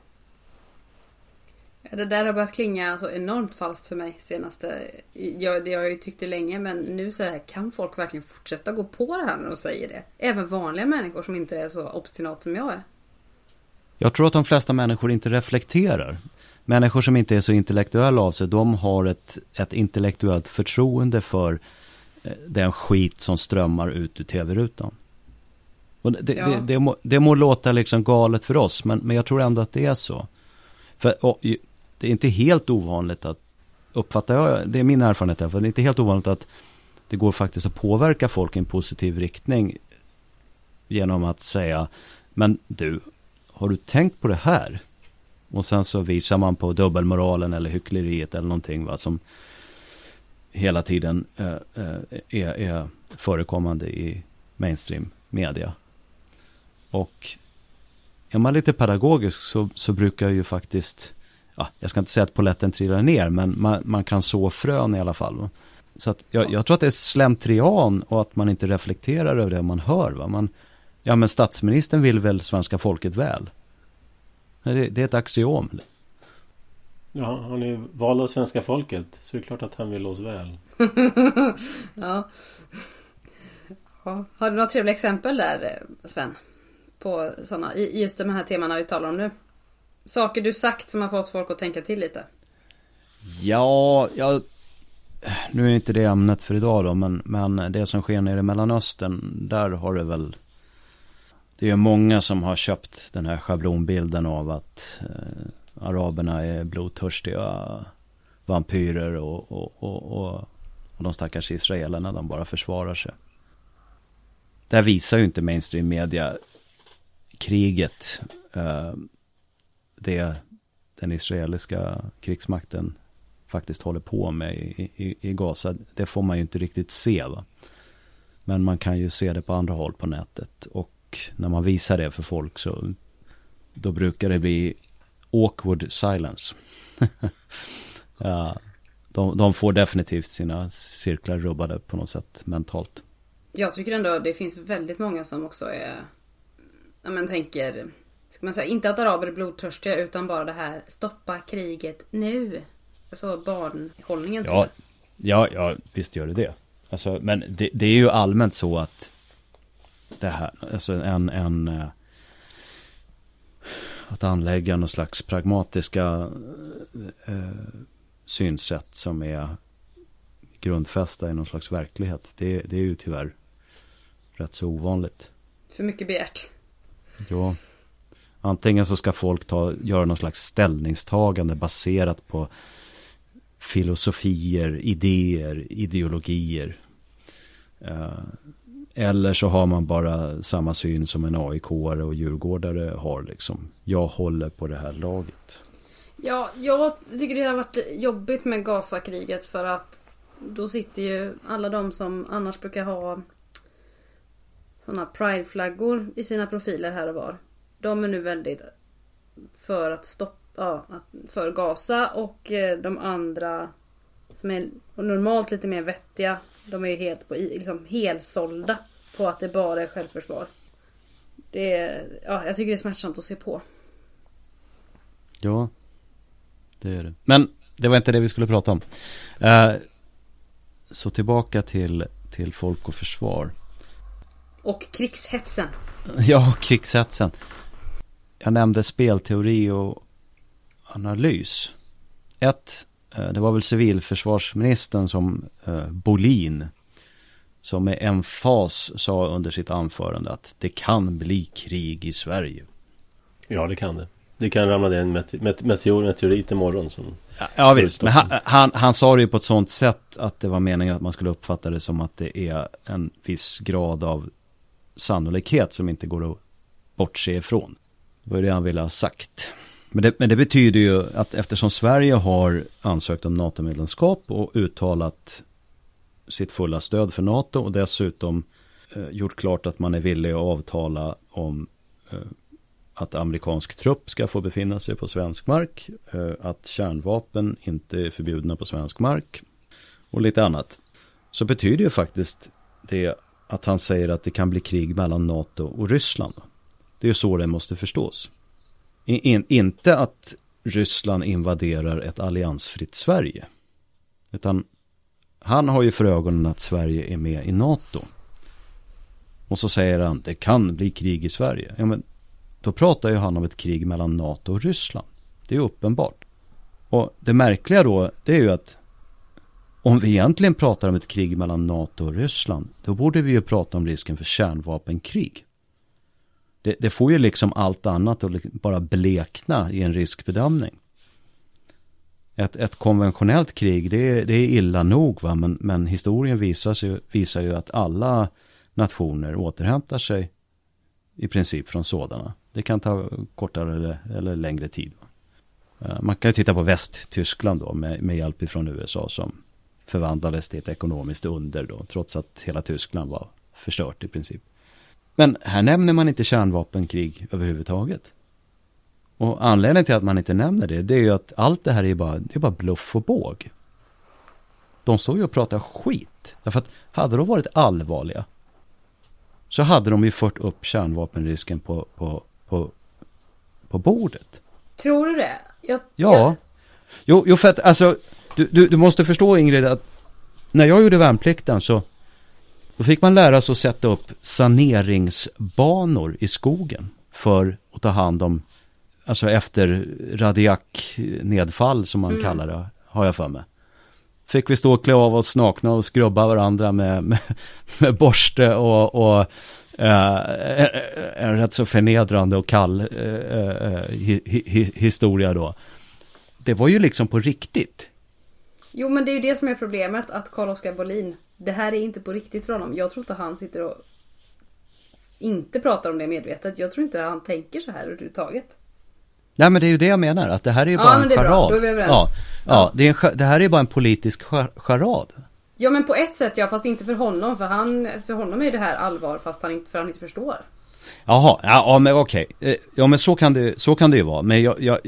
Det där har börjat klinga så enormt falskt för mig senaste... Jag, det har jag ju tyckt det länge men nu så här, kan folk verkligen fortsätta gå på det här när de säger det? Även vanliga människor som inte är så obstinat som jag är. Jag tror att de flesta människor inte reflekterar. Människor som inte är så intellektuella av sig, de har ett, ett intellektuellt förtroende för eh, den skit som strömmar ut ur tv-rutan. Och det, ja. det, det, må, det må låta liksom galet för oss, men, men jag tror ändå att det är så. För och, det är inte helt ovanligt att, uppfattar jag, det är min erfarenhet för det är inte helt ovanligt att det går faktiskt att påverka folk i en positiv riktning genom att säga, men du, har du tänkt på det här? Och sen så visar man på dubbelmoralen eller hyckleriet eller någonting va, som hela tiden äh, är, är förekommande i mainstream media. Och är man lite pedagogisk så, så brukar ju faktiskt, ja, jag ska inte säga att poletten trillar ner, men man, man kan så frön i alla fall. Så att jag, jag, tror att det är slentrian och att man inte reflekterar över det man hör. Va? Man, ja men statsministern vill väl svenska folket väl? Det, det är ett axiom. Ja, han är vald av svenska folket. Så det är klart att han vill oss väl. ja. ja. Har du några trevliga exempel där Sven? På sådana, i just de här temana vi talar om nu. Saker du sagt som har fått folk att tänka till lite. Ja, jag... Nu är inte det ämnet för idag då, men, men det som sker nere i Mellanöstern, där har det väl det är många som har köpt den här schablonbilden av att eh, araberna är blodtörstiga vampyrer och, och, och, och, och de stackars israelerna, de bara försvarar sig. Det här visar ju inte mainstream media kriget, eh, det den israeliska krigsmakten faktiskt håller på med i, i, i Gaza. Det får man ju inte riktigt se va. Men man kan ju se det på andra håll på nätet. Och när man visar det för folk så då brukar det bli awkward silence. ja, de, de, får definitivt sina cirklar rubbade på något sätt mentalt. Jag tycker ändå att det finns väldigt många som också är, ja men tänker, ska man säga, inte att araber är blodtörstiga utan bara det här, stoppa kriget nu. Alltså barnhållningen. Ja, ja, ja, visst gör det det. Alltså, men det, det är ju allmänt så att det här, alltså en, en eh, att anlägga någon slags pragmatiska eh, synsätt som är grundfästa i någon slags verklighet. Det, det är ju tyvärr rätt så ovanligt. För mycket begärt. Ja. Antingen så ska folk ta, göra någon slags ställningstagande baserat på filosofier, idéer, ideologier. Eh, eller så har man bara samma syn som en aik och djurgårdare har liksom. Jag håller på det här laget. Ja, jag tycker det har varit jobbigt med Gazakriget för att då sitter ju alla de som annars brukar ha sådana prideflaggor i sina profiler här och var. De är nu väldigt för att stoppa, ja, för Gaza och eh, de andra som är normalt lite mer vettiga de är ju helt på, liksom helsålda på att det bara är självförsvar. Det är, ja, jag tycker det är smärtsamt att se på. Ja, det är det. Men det var inte det vi skulle prata om. Eh, så tillbaka till, till folk och försvar. Och krigshetsen. Ja, krigshetsen. Jag nämnde spelteori och analys. Ett Eh, det var väl civilförsvarsministern som eh, Bolin som med emfas sa under sitt anförande att det kan bli krig i Sverige. Ja, det kan det. Det kan ramla ner en meteor, meteorit imorgon som Ja, ja visst, men han, han, han, sa det ju på ett sånt sätt att det var meningen att man skulle uppfatta det som att det är en viss grad av sannolikhet som inte går att bortse ifrån. Det var det han ville ha sagt. Men det, men det betyder ju att eftersom Sverige har ansökt om NATO-medlemskap och uttalat sitt fulla stöd för NATO och dessutom eh, gjort klart att man är villig att avtala om eh, att amerikansk trupp ska få befinna sig på svensk mark, eh, att kärnvapen inte är förbjudna på svensk mark och lite annat. Så betyder ju faktiskt det att han säger att det kan bli krig mellan NATO och Ryssland. Det är ju så det måste förstås. In, inte att Ryssland invaderar ett alliansfritt Sverige. Utan han har ju för ögonen att Sverige är med i NATO. Och så säger han, det kan bli krig i Sverige. Ja, men då pratar ju han om ett krig mellan NATO och Ryssland. Det är uppenbart. Och det märkliga då, det är ju att om vi egentligen pratar om ett krig mellan NATO och Ryssland, då borde vi ju prata om risken för kärnvapenkrig. Det, det får ju liksom allt annat att bara blekna i en riskbedömning. Ett, ett konventionellt krig, det är, det är illa nog, va? Men, men historien visar, ju, visar ju att alla nationer återhämtar sig i princip från sådana. Det kan ta kortare eller, eller längre tid. Va? Eh, man kan ju titta på Västtyskland då med, med hjälp från USA som förvandlades till ett ekonomiskt under då, trots att hela Tyskland var förstört i princip. Men här nämner man inte kärnvapenkrig överhuvudtaget. Och anledningen till att man inte nämner det, det är ju att allt det här är bara, det är bara bluff och båg. De står ju och pratar skit. Därför att hade de varit allvarliga så hade de ju fört upp kärnvapenrisken på, på, på, på bordet. Tror du det? Jag, ja. Jag... Jo, jo, för att alltså, du, du, du måste förstå Ingrid att när jag gjorde värnplikten så då fick man lära sig att sätta upp saneringsbanor i skogen för att ta hand om, alltså efter radiaknedfall som man mm. kallar det, har jag för mig. Fick vi stå och klä av oss nakna och skrubba varandra med, med, med borste och, och uh, en rätt så förnedrande och kall uh, uh, hi, hi, historia då. Det var ju liksom på riktigt. Jo men det är ju det som är problemet att Carl-Oskar Bolin det här är inte på riktigt för honom. Jag tror inte han sitter och inte pratar om det medvetet. Jag tror inte han tänker så här överhuvudtaget. Nej men det är ju det jag menar, att det här är ju bara ja, en charad. Bra. Då är vi överens. Ja, ja. ja det, är en, det här är bara en politisk charad. Ja men på ett sätt ja, fast inte för honom. För, han, för honom är det här allvar fast han inte, för han inte förstår. Jaha, ja, ja men okej. Eh, ja men så kan det, så kan det ju vara. Men jag, jag,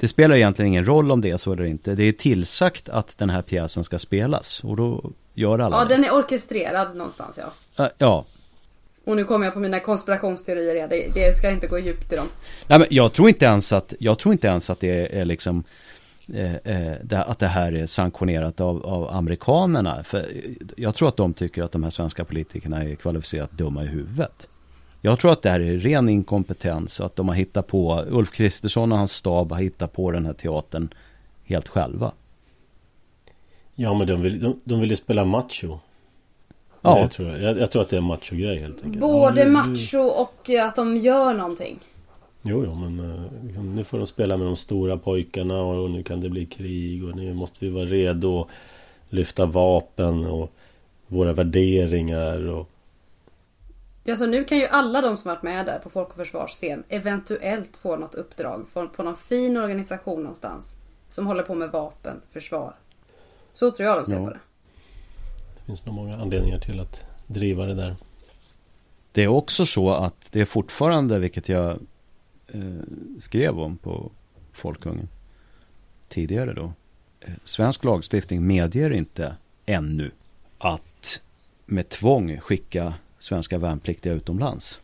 det spelar egentligen ingen roll om det är så eller inte. Det är tillsagt att den här pjäsen ska spelas. Och då gör alla Ja, det. den är orkestrerad någonstans ja. Uh, ja. Och nu kommer jag på mina konspirationsteorier. Det, det, ska inte gå djupt i dem. Nej, men jag tror inte ens att, jag tror inte ens att det är liksom eh, eh, det, att det här är sanktionerat av, av amerikanerna. För jag tror att de tycker att de här svenska politikerna är kvalificerat dumma i huvudet. Jag tror att det här är ren inkompetens och att de har hittat på, Ulf Kristersson och hans stab har hittat på den här teatern helt själva. Ja men de vill, de, de vill ju spela macho. Ja. Det tror jag. Jag, jag tror att det är en macho-grej helt enkelt. Både ja, macho och att de gör någonting. Jo, jo, men uh, nu får de spela med de stora pojkarna och nu kan det bli krig och nu måste vi vara redo att lyfta vapen och våra värderingar och... Alltså nu kan ju alla de som varit med där på Folk och Försvars scen eventuellt få något uppdrag på någon fin organisation någonstans. Som håller på med vapen, försvar, så tror jag de ser ja. på det. Det finns nog många anledningar till att driva det där. Det är också så att det är fortfarande, vilket jag eh, skrev om på Folkungen tidigare då. Eh, svensk lagstiftning medger inte ännu att med tvång skicka svenska värnpliktiga utomlands.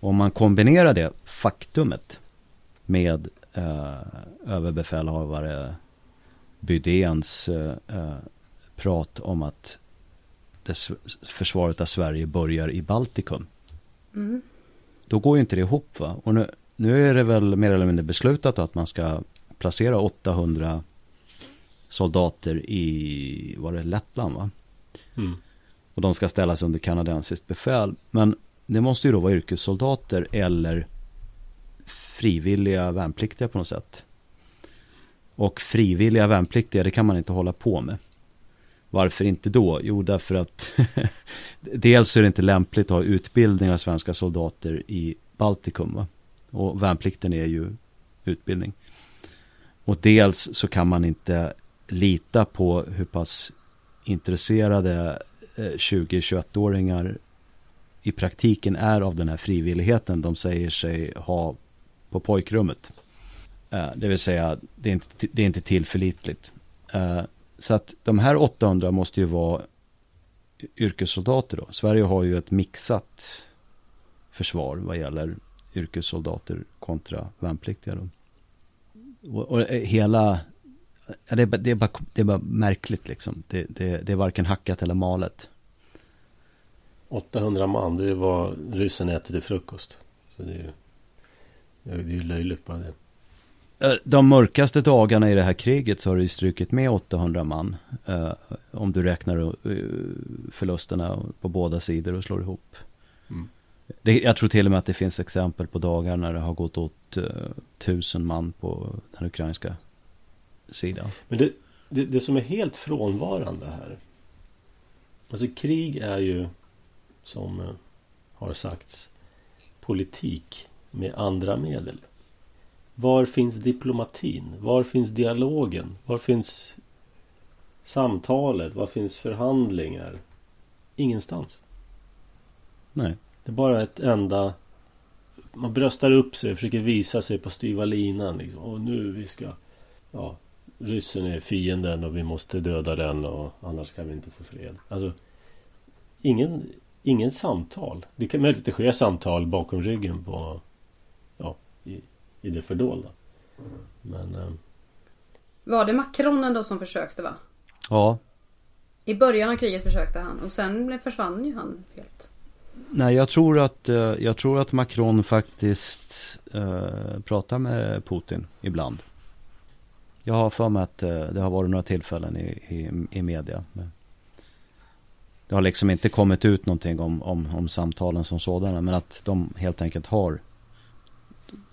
Om man kombinerar det faktumet med eh, överbefälhavare Bydéns eh, eh, prat om att det, försvaret av Sverige börjar i Baltikum. Mm. Då går ju inte det ihop va? Och nu, nu är det väl mer eller mindre beslutat att man ska placera 800 soldater i, var det Lettland va? Mm. Och de ska ställas under kanadensiskt befäl. Men det måste ju då vara yrkessoldater eller frivilliga värnpliktiga på något sätt. Och frivilliga värnpliktiga, det kan man inte hålla på med. Varför inte då? Jo, därför att dels är det inte lämpligt att ha utbildning av svenska soldater i Baltikum. Va? Och värnplikten är ju utbildning. Och dels så kan man inte lita på hur pass intresserade Eh, 20-21-åringar i praktiken är av den här frivilligheten de säger sig ha på pojkrummet. Eh, det vill säga, det är inte, det är inte tillförlitligt. Eh, så att de här 800 måste ju vara yrkessoldater då. Sverige har ju ett mixat försvar vad gäller yrkessoldater kontra värnpliktiga då. och, och hela, ja, det, är, bara- det, är bara, det är bara märkligt liksom. Det, det, det är varken hackat eller malet. 800 man, det är vad ryssen äter till frukost. Så det är ju, det är ju löjligt bara det. Eh, De mörkaste dagarna i det här kriget så har det ju strukit med 800 man. eh, om du räknar eh, förlusterna på båda sidor och slår ihop. Mm. Det, jag tror till och med att det finns exempel på dagar när det har gått åt uh, tusen man på den ukrainska sidan. Men det, det, det som är helt frånvarande här. Alltså krig är ju som eh, har sagts politik med andra medel. Var finns diplomatin? Var finns dialogen? Var finns samtalet? Var finns förhandlingar? Ingenstans. Nej. Det är bara ett enda Man bröstar upp sig och försöker visa sig på styva linan liksom. Och nu vi ska Ja Ryssen är fienden och vi måste döda den och annars kan vi inte få fred. Alltså Ingen Ingen samtal. Det kan möjligt att det sker samtal bakom ryggen på Ja I, i det fördolda. Men eh, Var det Macron ändå som försökte va? Ja, I början av kriget försökte han och sen försvann ju han helt. nej jag tror att, eh, jag tror att Macron faktiskt eh, pratar med Putin ibland. Jag har för mig att eh, det har varit några tillfällen i, i, i media. Det har liksom inte kommit ut någonting om, om, om samtalen som sådana. Men att de helt enkelt har,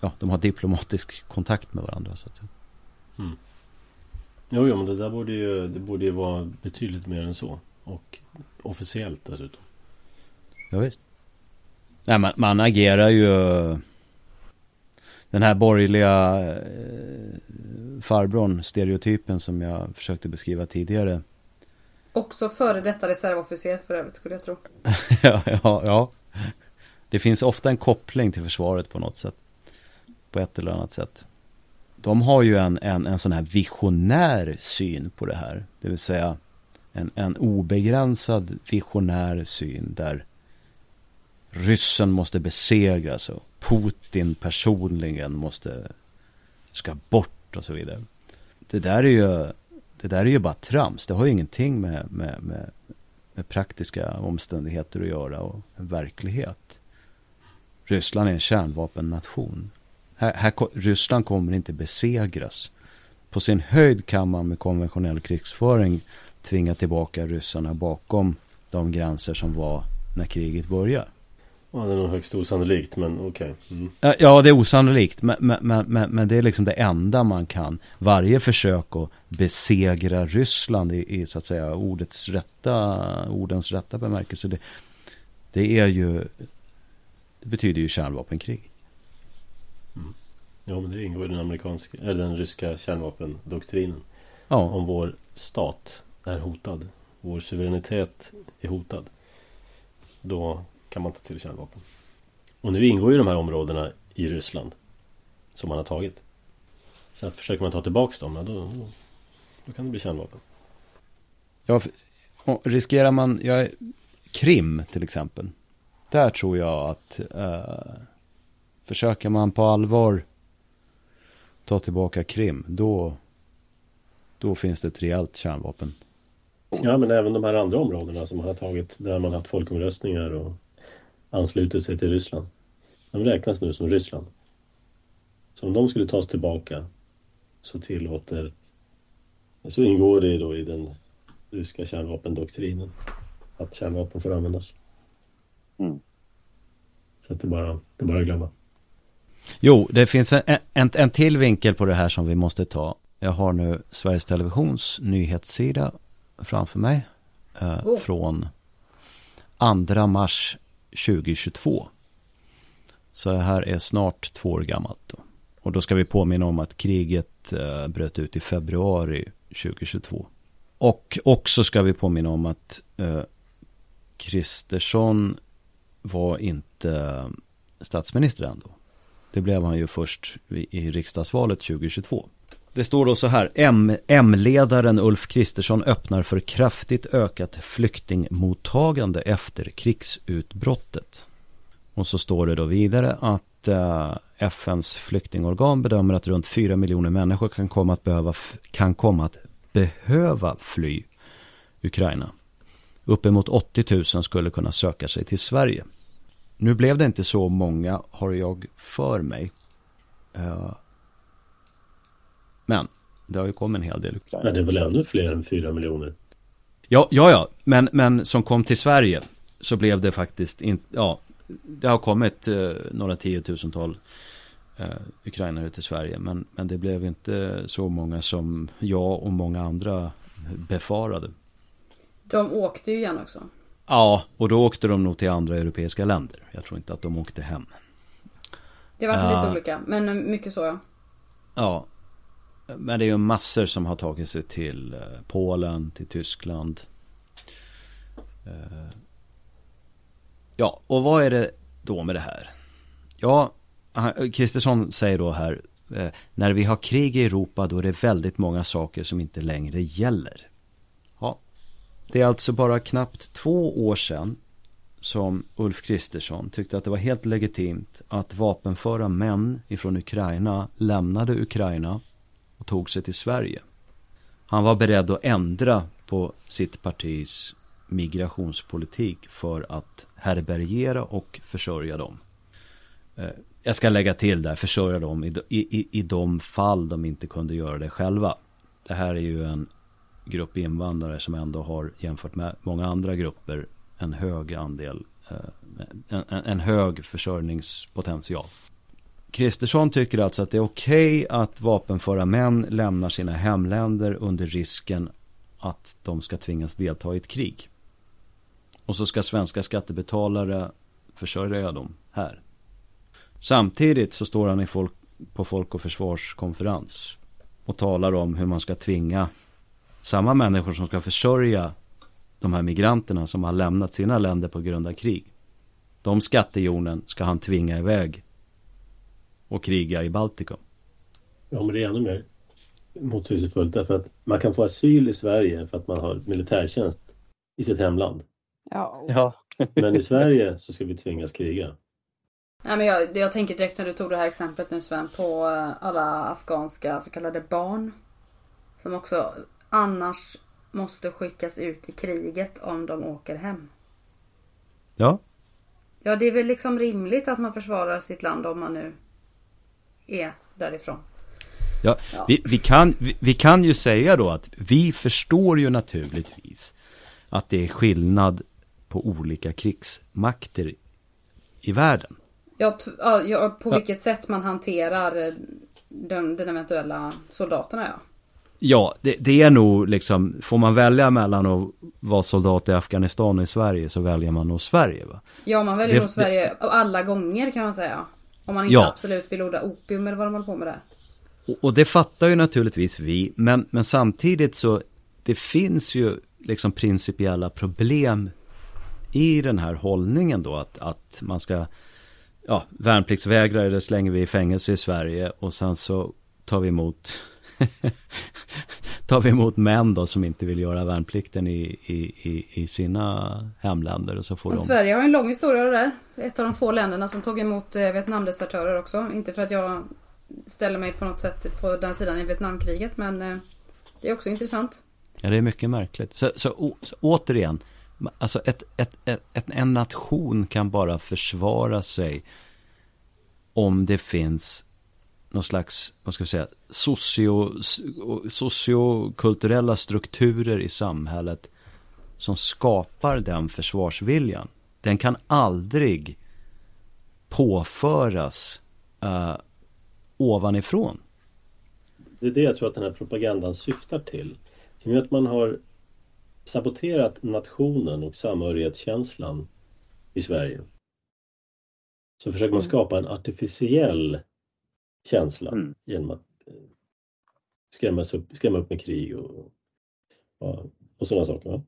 ja, de har diplomatisk kontakt med varandra. Så att, Jo, jo men det där borde ju Det borde ju vara betydligt mer än så. Och officiellt dessutom. ja, visst. Nej, man, man agerar ju den här borgerliga eh, farbrorn, stereotypen som jag försökte beskriva tidigare. Också före detta reservofficer för övrigt skulle jag tro. ja, ja, ja. Det finns ofta en koppling till försvaret på något sätt. På ett eller annat sätt. De har ju en, en, en sån här visionär syn på det här. Det vill säga en, en obegränsad visionär syn där ryssen måste besegras och Putin personligen måste ska bort och så vidare. Det där är ju, det där är ju bara trams. Det har ju ingenting med, med, med, med praktiska omständigheter att göra och verklighet. Ryssland är en kärnvapennation. Här, här, Ryssland kommer inte besegras. På sin höjd kan man med konventionell krigsföring tvinga tillbaka ryssarna bakom de gränser som var när kriget började. Ja, det är nog högst osannolikt men okej. Mm. Ja, det är osannolikt, men, men, men, men, det är liksom det enda man kan. Varje försök att besegra Ryssland i, i så att säga ordets rätta, ordens rätta bemärkelse, det, det är ju, det betyder ju kärnvapenkrig. Ja men det ingår i den amerikanska, eller den ryska kärnvapendoktrinen. Ja, Om vår stat är hotad. Vår suveränitet är hotad. Då kan man ta till kärnvapen. Och nu ingår ju de här områdena i Ryssland. Som man har tagit. Så att försöker man ta tillbaks dem, då, då, kan det bli kärnvapen. ja riskerar man, ja, Krim till exempel. Där tror jag att eh, försöker man på allvar ta tillbaka Krim, då, då finns det ett rejält kärnvapen. Ja men även de här andra områdena som man har tagit där man har haft folkomröstningar och anslutit sig till Ryssland. De räknas nu som Ryssland. Så om de skulle tas tillbaka så tillåter så ingår det då i den ryska kärnvapendoktrinen att kärnvapen får användas. Mm. Så att det bara, det bara att glömma. Jo, det finns en, en, en till vinkel på det här som vi måste ta. Jag har nu Sveriges Televisions nyhetssida framför mig. Eh, Oh. Från 2 mars 2022. Så det här är snart två år gammalt. Då. Och då ska vi påminna om att kriget eh, bröt ut i februari 2022. Och också ska vi påminna om att eh, Kristersson var inte eh, statsminister ändå. Det blev han ju först i riksdagsvalet 2022. Det står då så här. M-ledaren Ulf Kristersson öppnar för kraftigt ökat flyktingmottagande efter krigsutbrottet. Och så står det då vidare att eh, FNs flyktingorgan bedömer att runt 4 miljoner människor kan komma att behöva, kan komma att behöva fly Ukraina. Uppemot 80 000 skulle kunna söka sig till Sverige. Nu blev det inte så många, har jag för mig. Eh, men det har ju kommit en hel del Ukraina. Men det är väl ännu fler än 4 miljoner? Ja, ja, ja. Men, men som kom till Sverige så blev det faktiskt inte, ja, det har kommit eh, några tiotusental eh, ukrainare till Sverige. Men, men det blev inte så många som jag och många andra befarade. De åkte ju igen också. Ja, och då åkte de nog till andra europeiska länder. Jag tror inte att de åkte hem. Det var uh, lite olika, men mycket så ja. Ja. Men det är ju massor som har tagit sig till eh, Polen, till Tyskland. Eh, ja, och vad är det då med det här? Ja, eh, Kristersson säger då här. När vi har krig i Europa då är det väldigt många saker som inte längre gäller. Ja, Det är alltså bara knappt två år sedan som Ulf Kristersson tyckte att det var helt legitimt att vapenföra män ifrån Ukraina lämnade Ukraina och tog sig till Sverige. Han var beredd att ändra på sitt partis migrationspolitik för att härbärgera och försörja dem. Eh, jag ska lägga till där, försörja dem i, i, i de fall de inte kunde göra det själva. Det här är ju en grupp invandrare som ändå har jämfört med många andra grupper en hög andel, eh, en, en hög försörjningspotential. Kristersson tycker alltså att det är okej okay att vapenföra män lämnar sina hemländer under risken att de ska tvingas delta i ett krig. Och så ska svenska skattebetalare försörja dem här. Samtidigt så står han i folk, på Folk och Försvarskonferens och talar om hur man ska tvinga samma människor som ska försörja de här migranterna som har lämnat sina länder på grund av krig. De skattehjonen ska han tvinga iväg och kriga i Baltikum. Ja, men det är ännu mer motsägelsefullt därför att man kan få asyl i Sverige för att man har militärtjänst i sitt hemland. Ja. ja. men i Sverige så ska vi tvingas kriga. Nej, men jag, jag tänker direkt när du tog det här exemplet nu Sven på eh, alla afghanska så kallade barn. Som också annars måste skickas ut i kriget om de åker hem. Ja. Ja, det är väl liksom rimligt att man försvarar sitt land om man nu är därifrån. Ja, ja. Vi, vi, kan, vi, vi, kan ju säga då att vi förstår ju naturligtvis att det är skillnad på olika krigsmakter i världen. Ja, ja på vilket sätt man hanterar den, den eventuella soldaterna ja. Ja, det, det, är nog liksom, får man välja mellan att vara soldat i Afghanistan och i Sverige så väljer man nog Sverige va? Ja, man väljer nog Sverige alla gånger kan man säga. Om man inte ja. absolut vill odla opium eller vad de håller på med där. Och, och, det fattar ju naturligtvis vi, men, men samtidigt så det finns ju liksom principiella problem i den här hållningen då att, att man ska ja, värnpliktsvägrare det slänger vi i fängelse i Sverige och sen så tar vi emot tar vi emot män då som inte vill göra värnplikten i, i, i, i sina hemländer. Och så får och de... Sverige har en lång historia av det där. Ett av de få länderna som tog emot eh, Vietnamdesertörer också. Inte för att jag ställer mig på något sätt på den sidan i Vietnamkriget men eh, det är också intressant. Ja det är mycket märkligt. Så, så, så återigen, alltså ett, ett, ett, en nation kan bara försvara sig om det finns någon slags, vad ska vi säga, socio, sociokulturella strukturer i samhället som skapar den försvarsviljan. Den kan aldrig påföras uh, ovanifrån. Det är det jag tror att den här propagandan syftar till. I och med att man har saboterat nationen och samhörighetskänslan i Sverige så försöker man skapa en artificiell känsla mm. genom att eh, skrämmas upp, skrämma upp med krig och, och, och sådana saker. Va?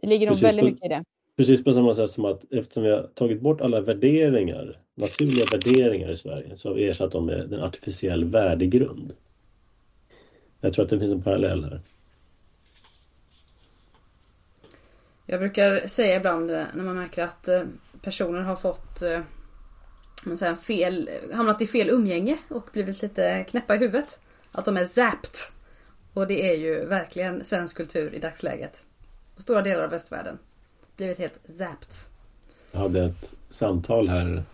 Det ligger nog väldigt på, mycket i det. Precis på samma sätt som att eftersom vi har tagit bort alla värderingar, naturliga värderingar i Sverige, så har vi ersatt dem med en artificiell värdegrund. Jag tror att det finns en parallell här. Jag brukar säga ibland eh, när man märker att eh, personer har fått så fel, hamnat i fel umgänge och blivit lite knäppa i huvudet. Att de är zapped. Och det är ju verkligen svensk kultur i dagsläget. På stora delar av västvärlden. Blivit helt zapped. Jag hade ett samtal här.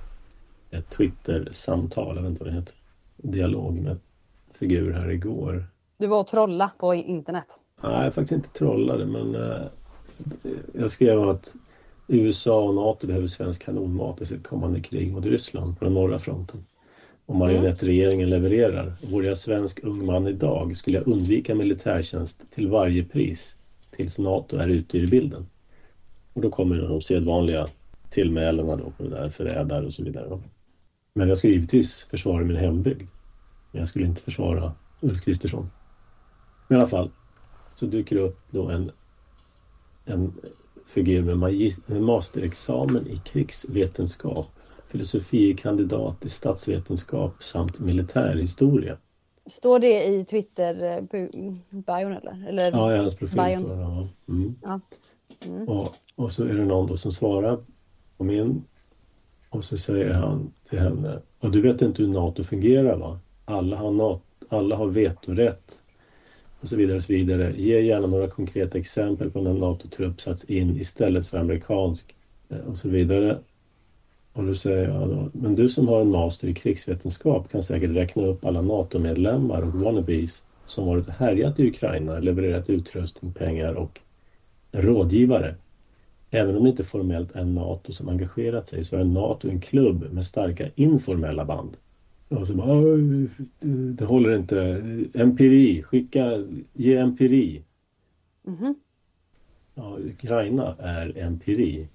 Ett Twitter-samtal, jag vet inte vad det heter. Dialog med figur här igår. Du var och trolla på internet? Nej, faktiskt inte trollade men eh, jag skrev att USA och NATO behöver svensk kanonmat i sitt kommande krig mot Ryssland på den norra fronten. Om marionettregeringen levererar. Vore jag svensk ung man idag skulle jag undvika militärtjänst till varje pris tills NATO är ute ur bilden. Och då kommer de sedvanliga tillmälena då på det där, förrädare och så vidare. Men jag skulle givetvis försvara min hembygd. Men jag skulle inte försvara Ulf Kristersson. Men i alla fall så dyker det upp då en, en figur med, masterexamen i krigsvetenskap, filosofie kandidat i statsvetenskap samt militärhistoria. Står det i Twitter-bion eller? eller? Ja, i hans profil står det. Ja. Mm. Ja. Mm. Och, och så är det någon som svarar på min och så säger han till henne och du vet inte hur NATO fungerar va? Alla har, NATO, alla har vetorätt och så vidare. Och så vidare. Ge gärna några konkreta exempel på när NATO-trupp satts in istället för amerikansk eh, och så vidare. Och då säger jag då, men du som har en master i krigsvetenskap kan säkert räkna upp alla NATO-medlemmar och wannabes som varit och härjat i Ukraina, levererat utrustning, pengar och rådgivare. Även om det inte formellt är NATO som engagerat sig så är NATO en klubb med starka informella band. Och så bara, det håller inte. Empiri, skicka, ge empiri. Mm -hmm. Ja, Ukraina är empiri.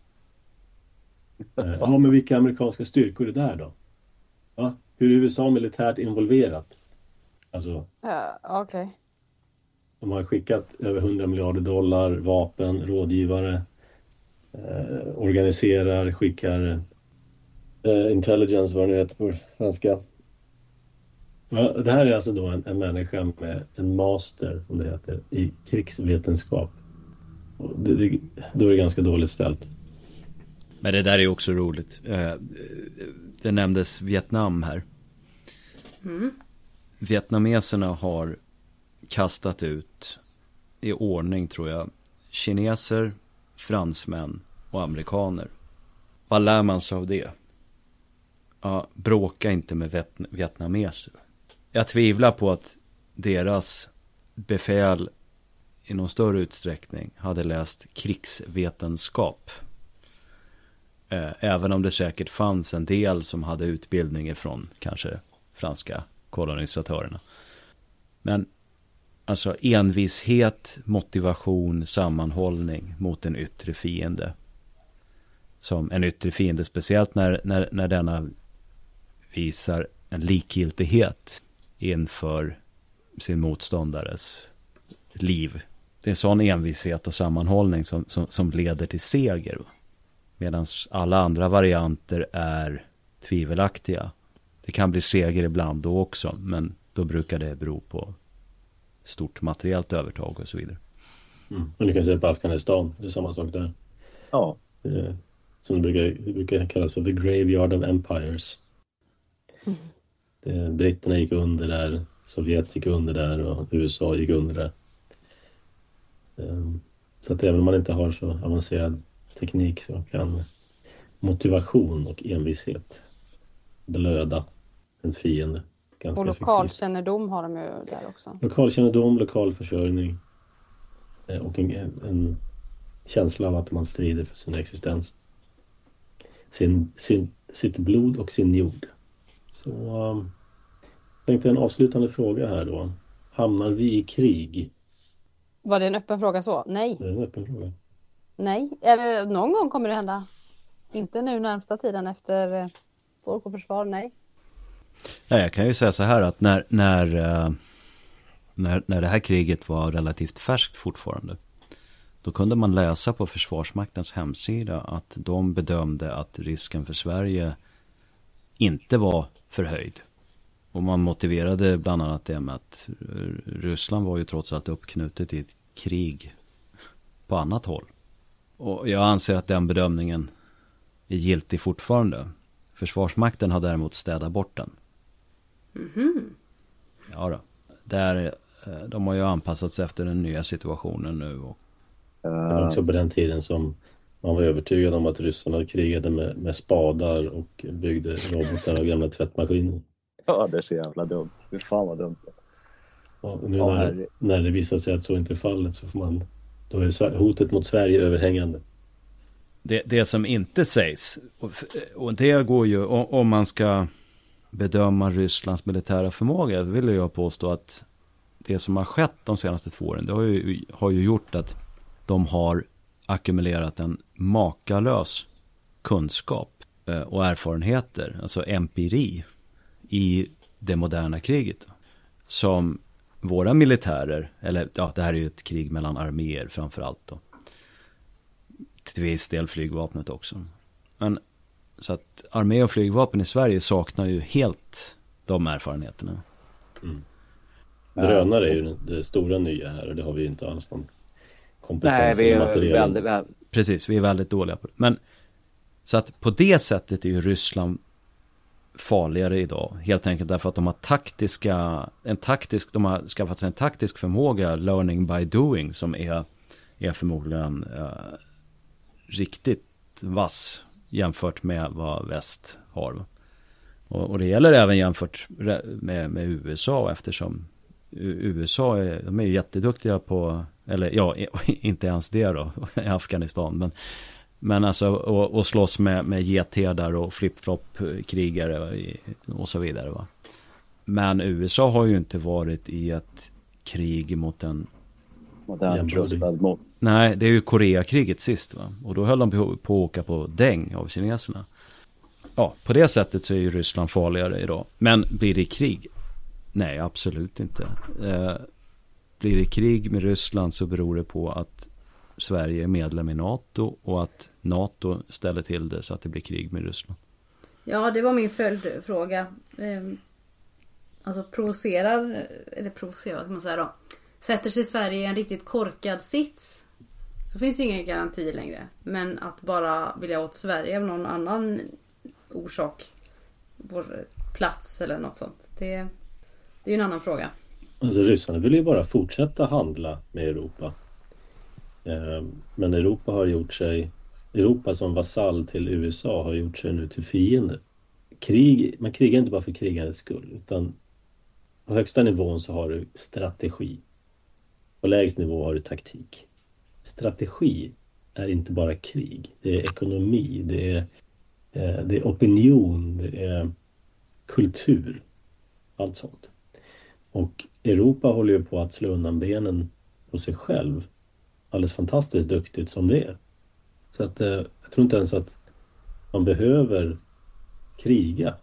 Eh, ja, men vilka amerikanska styrkor är det där då? Ja, hur är USA militärt involverat? Alltså, uh, okej. Okay. De har skickat över 100 miljarder dollar, vapen, rådgivare, eh, organiserar, skickar eh, intelligence, vad det nu heter på svenska. Det här är alltså då en, en människa med en master, som det heter, i krigsvetenskap. Det, det, då är det ganska dåligt ställt. Men det där är också roligt. Eh, det nämndes Vietnam här. Mm. Vietnameserna har kastat ut i ordning tror jag kineser, fransmän och amerikaner. Vad lär man sig av det? Ja, bråka inte med vietnameser jag tvivlar på att deras befäl i någon större utsträckning hade läst krigsvetenskap. Eh, även om det säkert fanns en del som hade utbildning ifrån kanske franska kolonisatörerna. Men alltså envishet, motivation, sammanhållning mot en yttre fiende. Som en yttre fiende, speciellt när, när, när denna visar en likgiltighet inför sin motståndares liv. Det är sån envishet och sammanhållning som, som, som leder till seger. Medan alla andra varianter är tvivelaktiga. Det kan bli seger ibland då också, men då brukar det bero på stort materiellt övertag och så vidare. Mm. Och du kan se på Afghanistan, det är samma sak där. Ja. Det, som det brukar, det brukar kallas för the graveyard of empires. Mm. Det, britterna gick under där, Sovjet gick under där och USA gick under där. Ehm, så att även om man inte har så avancerad teknik så kan motivation och envishet blöda en fiende. Ganska och lokalkännedom har de ju där också. Lokalkännedom, lokal försörjning eh, och en, en, känsla av att man strider för sin existens. Sin, sin, sitt blod och sin jord. Så um, tänkte en avslutande fråga här då. Hamnar vi i krig? Var det en öppen fråga så? Nej. Det är en öppen fråga. Nej, eller någon gång kommer det hända. Inte nu närmsta tiden efter eh, Folk och Försvar, nej. Nej, jag kan ju säga så här att när, när, eh, när, när det här kriget var relativt färskt fortfarande. Då kunde man läsa på Försvarsmaktens hemsida att de bedömde att risken för Sverige inte var förhöjd. Och man motiverade bland annat det med att Ryssland var ju trots allt uppknutet i ett krig på annat håll. Och jag anser att den bedömningen är giltig fortfarande. Försvarsmakten har däremot städat bort den. Mhm. Ja då. Där, eh, de har ju anpassat sig efter den nya situationen nu. Och, Det var också på den tiden som man var övertygad om att ryssarna krigade med, med spadar och byggde robotar och gamla tvättmaskiner. Ja, det är så jävla dumt. Fy fan vad dumt. Och nu Ja, när, när det visar sig att så inte är fallet så får man då är hotet mot Sverige överhängande. det, det som inte sägs, och, och det går ju, o- om man ska bedöma Rysslands militära förmåga, vill jag påstå att det som har skett de senaste två åren, det har ju, har ju gjort att de har ackumulerat en makalös kunskap eh, och erfarenheter, alltså empiri, i det moderna kriget. Som våra militärer, eller ja, det här är ju ett krig mellan arméer framför allt då till viss del flygvapnet också. Men så att armé och flygvapen i Sverige saknar ju helt de erfarenheterna. Drönare är ju det, stora nya här och det har vi ju inte alls någon kompetens Nej, vi är material. väldigt, väldigt... Precis, vi är väldigt dåliga på det. Men så att på det sättet är ju Ryssland farligare idag. Helt enkelt därför att de har taktiska, en taktisk, de har skaffat sig en taktisk förmåga, learning by doing, som är, är förmodligen eh, riktigt vass jämfört med vad väst har. Och, och det gäller även jämfört med, med USA eftersom USA är, de är jätteduktiga på, eller ja, inte ens det då, i Afghanistan. Men, men alltså och, och slåss med, med getherdar och flip-flop-krigare och så vidare. Va? Men USA har ju inte varit i ett krig mot en Modern rustad mot. Nej, det är ju Koreakriget sist va. Och då höll de på på att åka på däng av kineserna. Ja, på det sättet så är ju Ryssland farligare idag. Men blir det krig? Nej, absolut inte. Eh, blir det krig med Ryssland så beror det på att Sverige är medlem i NATO och att NATO ställer till det så att det blir krig med Ryssland. Ja, det var min följdfråga. Ehm, Alltså provocerar, eller provocerar, vad ska man säga då? Sätter sig Sverige i en riktigt korkad sits så finns det ingen garanti längre. Men att bara vilja åt Sverige av någon annan orsak, vår plats eller något sånt. Det, det är ju en annan fråga. Alltså ryssarna vill ju bara fortsätta handla med Europa. Eh, men Europa har gjort sig Europa som vasall till USA har gjort sig nu till fiender. Krig, man krigar inte bara för krigandets skull utan på högsta nivån så har du strategi. På lägst nivå har du taktik. Strategi är inte bara krig. Det är ekonomi, det är, eh, det är opinion, det är kultur. Allt sånt. Och Europa håller ju på att slå undan benen på sig själv. Alldeles fantastiskt duktigt som det är. Så att eh, jag tror inte ens att man behöver kriga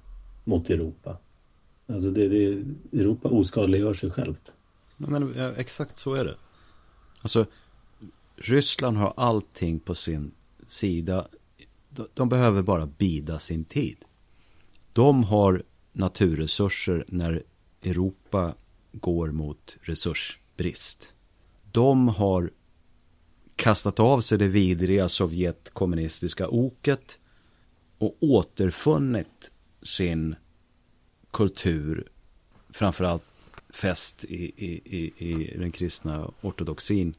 mot Europa. Alltså det, det, Europa oskadliggör sig självt. Men ja, exakt så är det. Alltså, Ryssland har allting på sin sida. De, de behöver bara bida sin tid. De har naturresurser när Europa går mot resursbrist. De har kastat av sig det vidriga sovjetkommunistiska oket och återfunnit sin kultur, framförallt fäst i, i, i, i den kristna ortodoxin.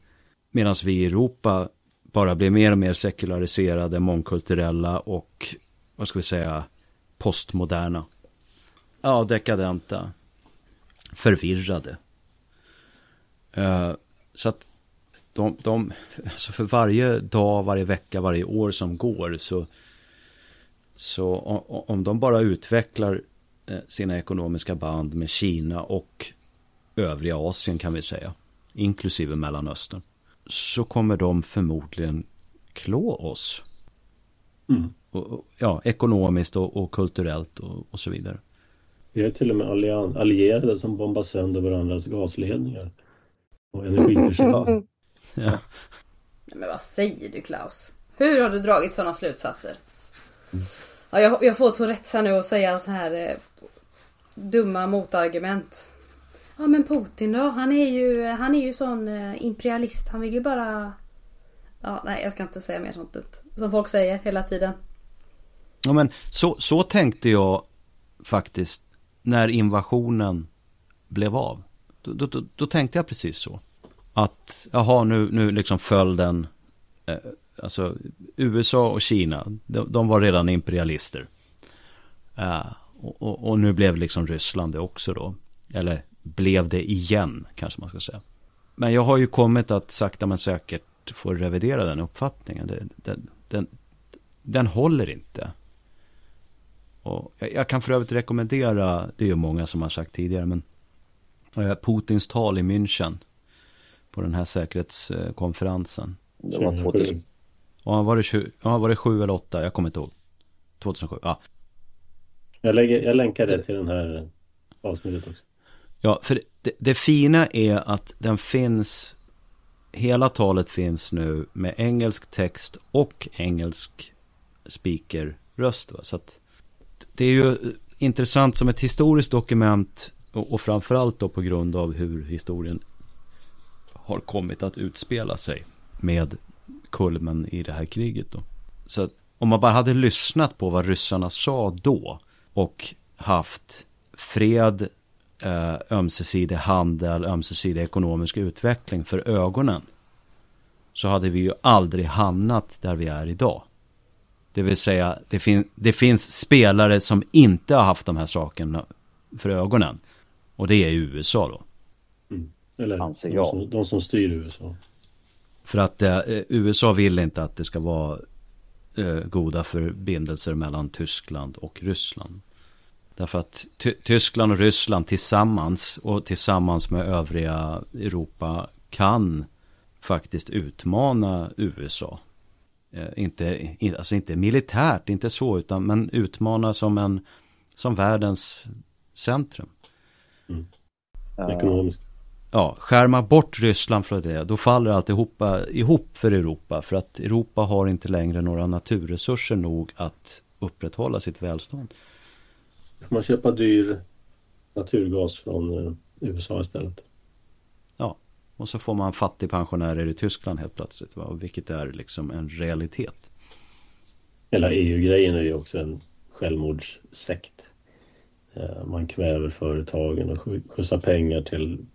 Medan vi i Europa bara blir mer och mer sekulariserade, mångkulturella och, vad ska vi säga, postmoderna. Ja, dekadenta. Förvirrade. Uh, så att de, de, alltså för varje dag, varje vecka, varje år som går så, så om de bara utvecklar eh, sina ekonomiska band med Kina och övriga Asien kan vi säga, inklusive Mellanöstern, så kommer de förmodligen klå oss. Mm. Och, och, ja, ekonomiskt och, och kulturellt och, så vidare. Vi är till och med allierade som bombar sönder varandras gasledningar och energiförsörjning. Ja. Men vad säger du Klaus? Hur har du dragit sådana slutsatser? Ja, jag, jag får rätt här nu att säga så här eh, dumma motargument. Ja men Putin då? Han är ju, han är ju sån eh, imperialist. Han vill ju bara... Ja, nej jag ska inte säga mer sånt dumt. Som folk säger hela tiden. Ja, men så, så tänkte jag faktiskt när invasionen blev av. Då, då, då, då tänkte jag precis så. Att, jaha, nu, nu liksom föll den, eh, alltså USA och Kina, de, de var redan imperialister. Eh, och, och, och, nu blev liksom Ryssland det också då. Eller blev det igen, kanske man ska säga. Men jag har ju kommit att sakta men säkert få revidera den uppfattningen. Den, den, den, den håller inte. Och jag, jag kan för övrigt rekommendera, det är ju många som har sagt tidigare, men eh, Putins tal i München på den här säkerhetskonferensen. Det var 2000. Ja, var det, 20, ja, var det 7 eller 8? Jag kommer inte ihåg. 2007, ja. Jag, lägger, jag länkar det till den här avsnittet också. Ja, för det, det fina är att den finns Hela talet finns nu med engelsk text och engelsk speakerröst. Va? Så att det är ju intressant som ett historiskt dokument och, och framförallt då på grund av hur historien har kommit att utspela sig med kulmen i det här kriget då. Så att om man bara hade lyssnat på vad ryssarna sa då och haft fred, eh, ömsesidig handel, ömsesidig ekonomisk utveckling för ögonen så hade vi ju aldrig hamnat där vi är idag. Det vill säga, det, fin det finns spelare som inte har haft de här sakerna för ögonen. Och det är USA då. Eller de som, de som, styr USA. För att eh, USA vill inte att det ska vara eh, goda förbindelser mellan Tyskland och Ryssland. Därför att Ty Tyskland och Ryssland tillsammans och tillsammans med övriga Europa kan faktiskt utmana USA. Eh, inte, alltså inte militärt, inte så, utan men utmana som en som världens centrum. Mm. Ekonomiskt. Ja, skärma bort Ryssland från det, då faller alltihopa ihop för Europa. För att Europa har inte längre några naturresurser nog att upprätthålla sitt välstånd. Får man köpa dyr naturgas från eh, USA istället? Och så får man fattigpensionärer i Tyskland helt plötsligt. Va? Vilket är liksom en realitet. Hela EU-grejen är ju också en självmordssekt. Eh, man kväver företagen och skjutsar pengar till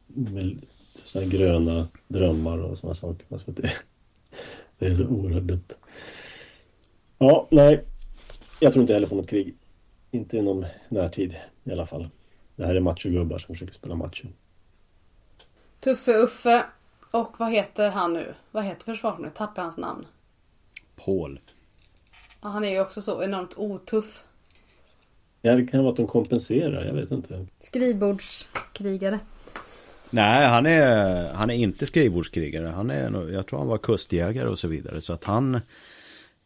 såna gröna drömmar och sådana saker. Alltså det, det är så oerhört dumt. Ja, nej. Jag tror inte heller på något krig. Inte inom närtid i alla fall. Det här är machogubbar som försöker spela macho. Tuffe Uffe och vad heter han nu? Vad heter försvarsministern? Tappar hans namn. Paul. Ja, han är ju också så enormt otuff. Ja, det kan vara att de kompenserar. Jag vet inte. Skrivbordskrigare. Nej, han är, han är inte skrivbordskrigare. Han är, jag tror han var kustjägare och så vidare. Så att han,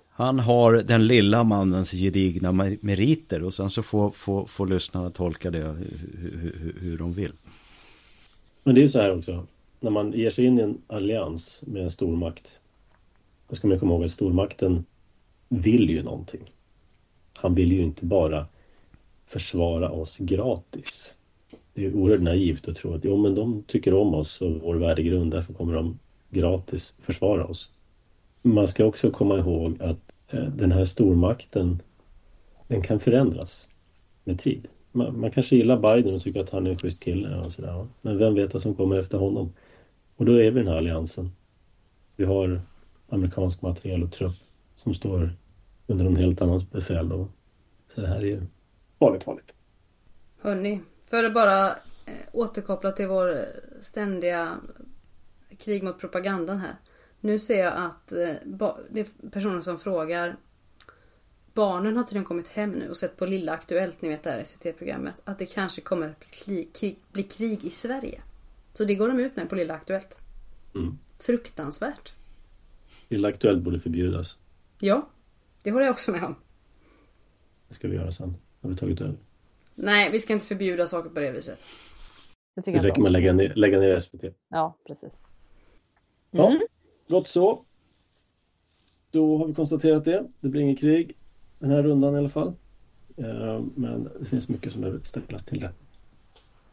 han har den lilla mannens gedigna meriter. Och sen så får, får, får lyssnarna tolka det hur, hur, hur de vill. Men det är ju så här också. När man ger sig in i en allians med en stormakt. Då ska man komma ihåg att stormakten vill ju någonting. Han vill ju inte bara försvara oss gratis. Det är oerhört naivt att tro att jo, men de tycker om oss och vår värdegrund, därför kommer de gratis försvara oss. Man ska också komma ihåg att eh, den här stormakten, den kan förändras med tid man, man, kanske gillar Biden och tycker att han är en schysst kille och sådär. Men vem vet vad som kommer efter honom? Och då är vi den här alliansen. Vi har amerikansk materiel och trupp som står under någon helt annans befäl då. Så det här är ju farligt, farligt. Hörni, för att bara eh, återkoppla till vår ständiga krig mot propagandan här. Nu ser jag att eh, det är personer som frågar Barnen har tydligen kommit hem nu och sett på Lilla Aktuellt, ni vet det här SVT-programmet, att det kanske kommer att bli krig, bli krig i Sverige. Så det går de ut med på Lilla Aktuellt. Mm. Fruktansvärt. Lilla Aktuellt borde förbjudas. Ja, det håller jag också med om. Det ska vi göra sen. Har vi tagit över? Nej, vi ska inte förbjuda saker på det viset. Det, det räcker med att lägga ner, lägga ner SVT. Ja, precis. Mm. Ja, gott så. Då har vi konstaterat det. Det blir inget krig den här rundan i alla fall. Eh, men det finns mycket som behöver ställas till det.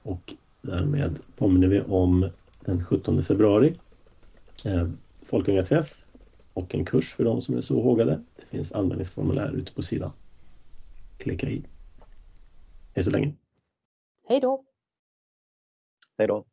Och därmed påminner vi om den 17 februari. Eh, Folkungaträff och en kurs för de som är så hågade. Det finns anmälningsformulär ute på sidan. klicka i. Hej så länge. Hej då! Hej då.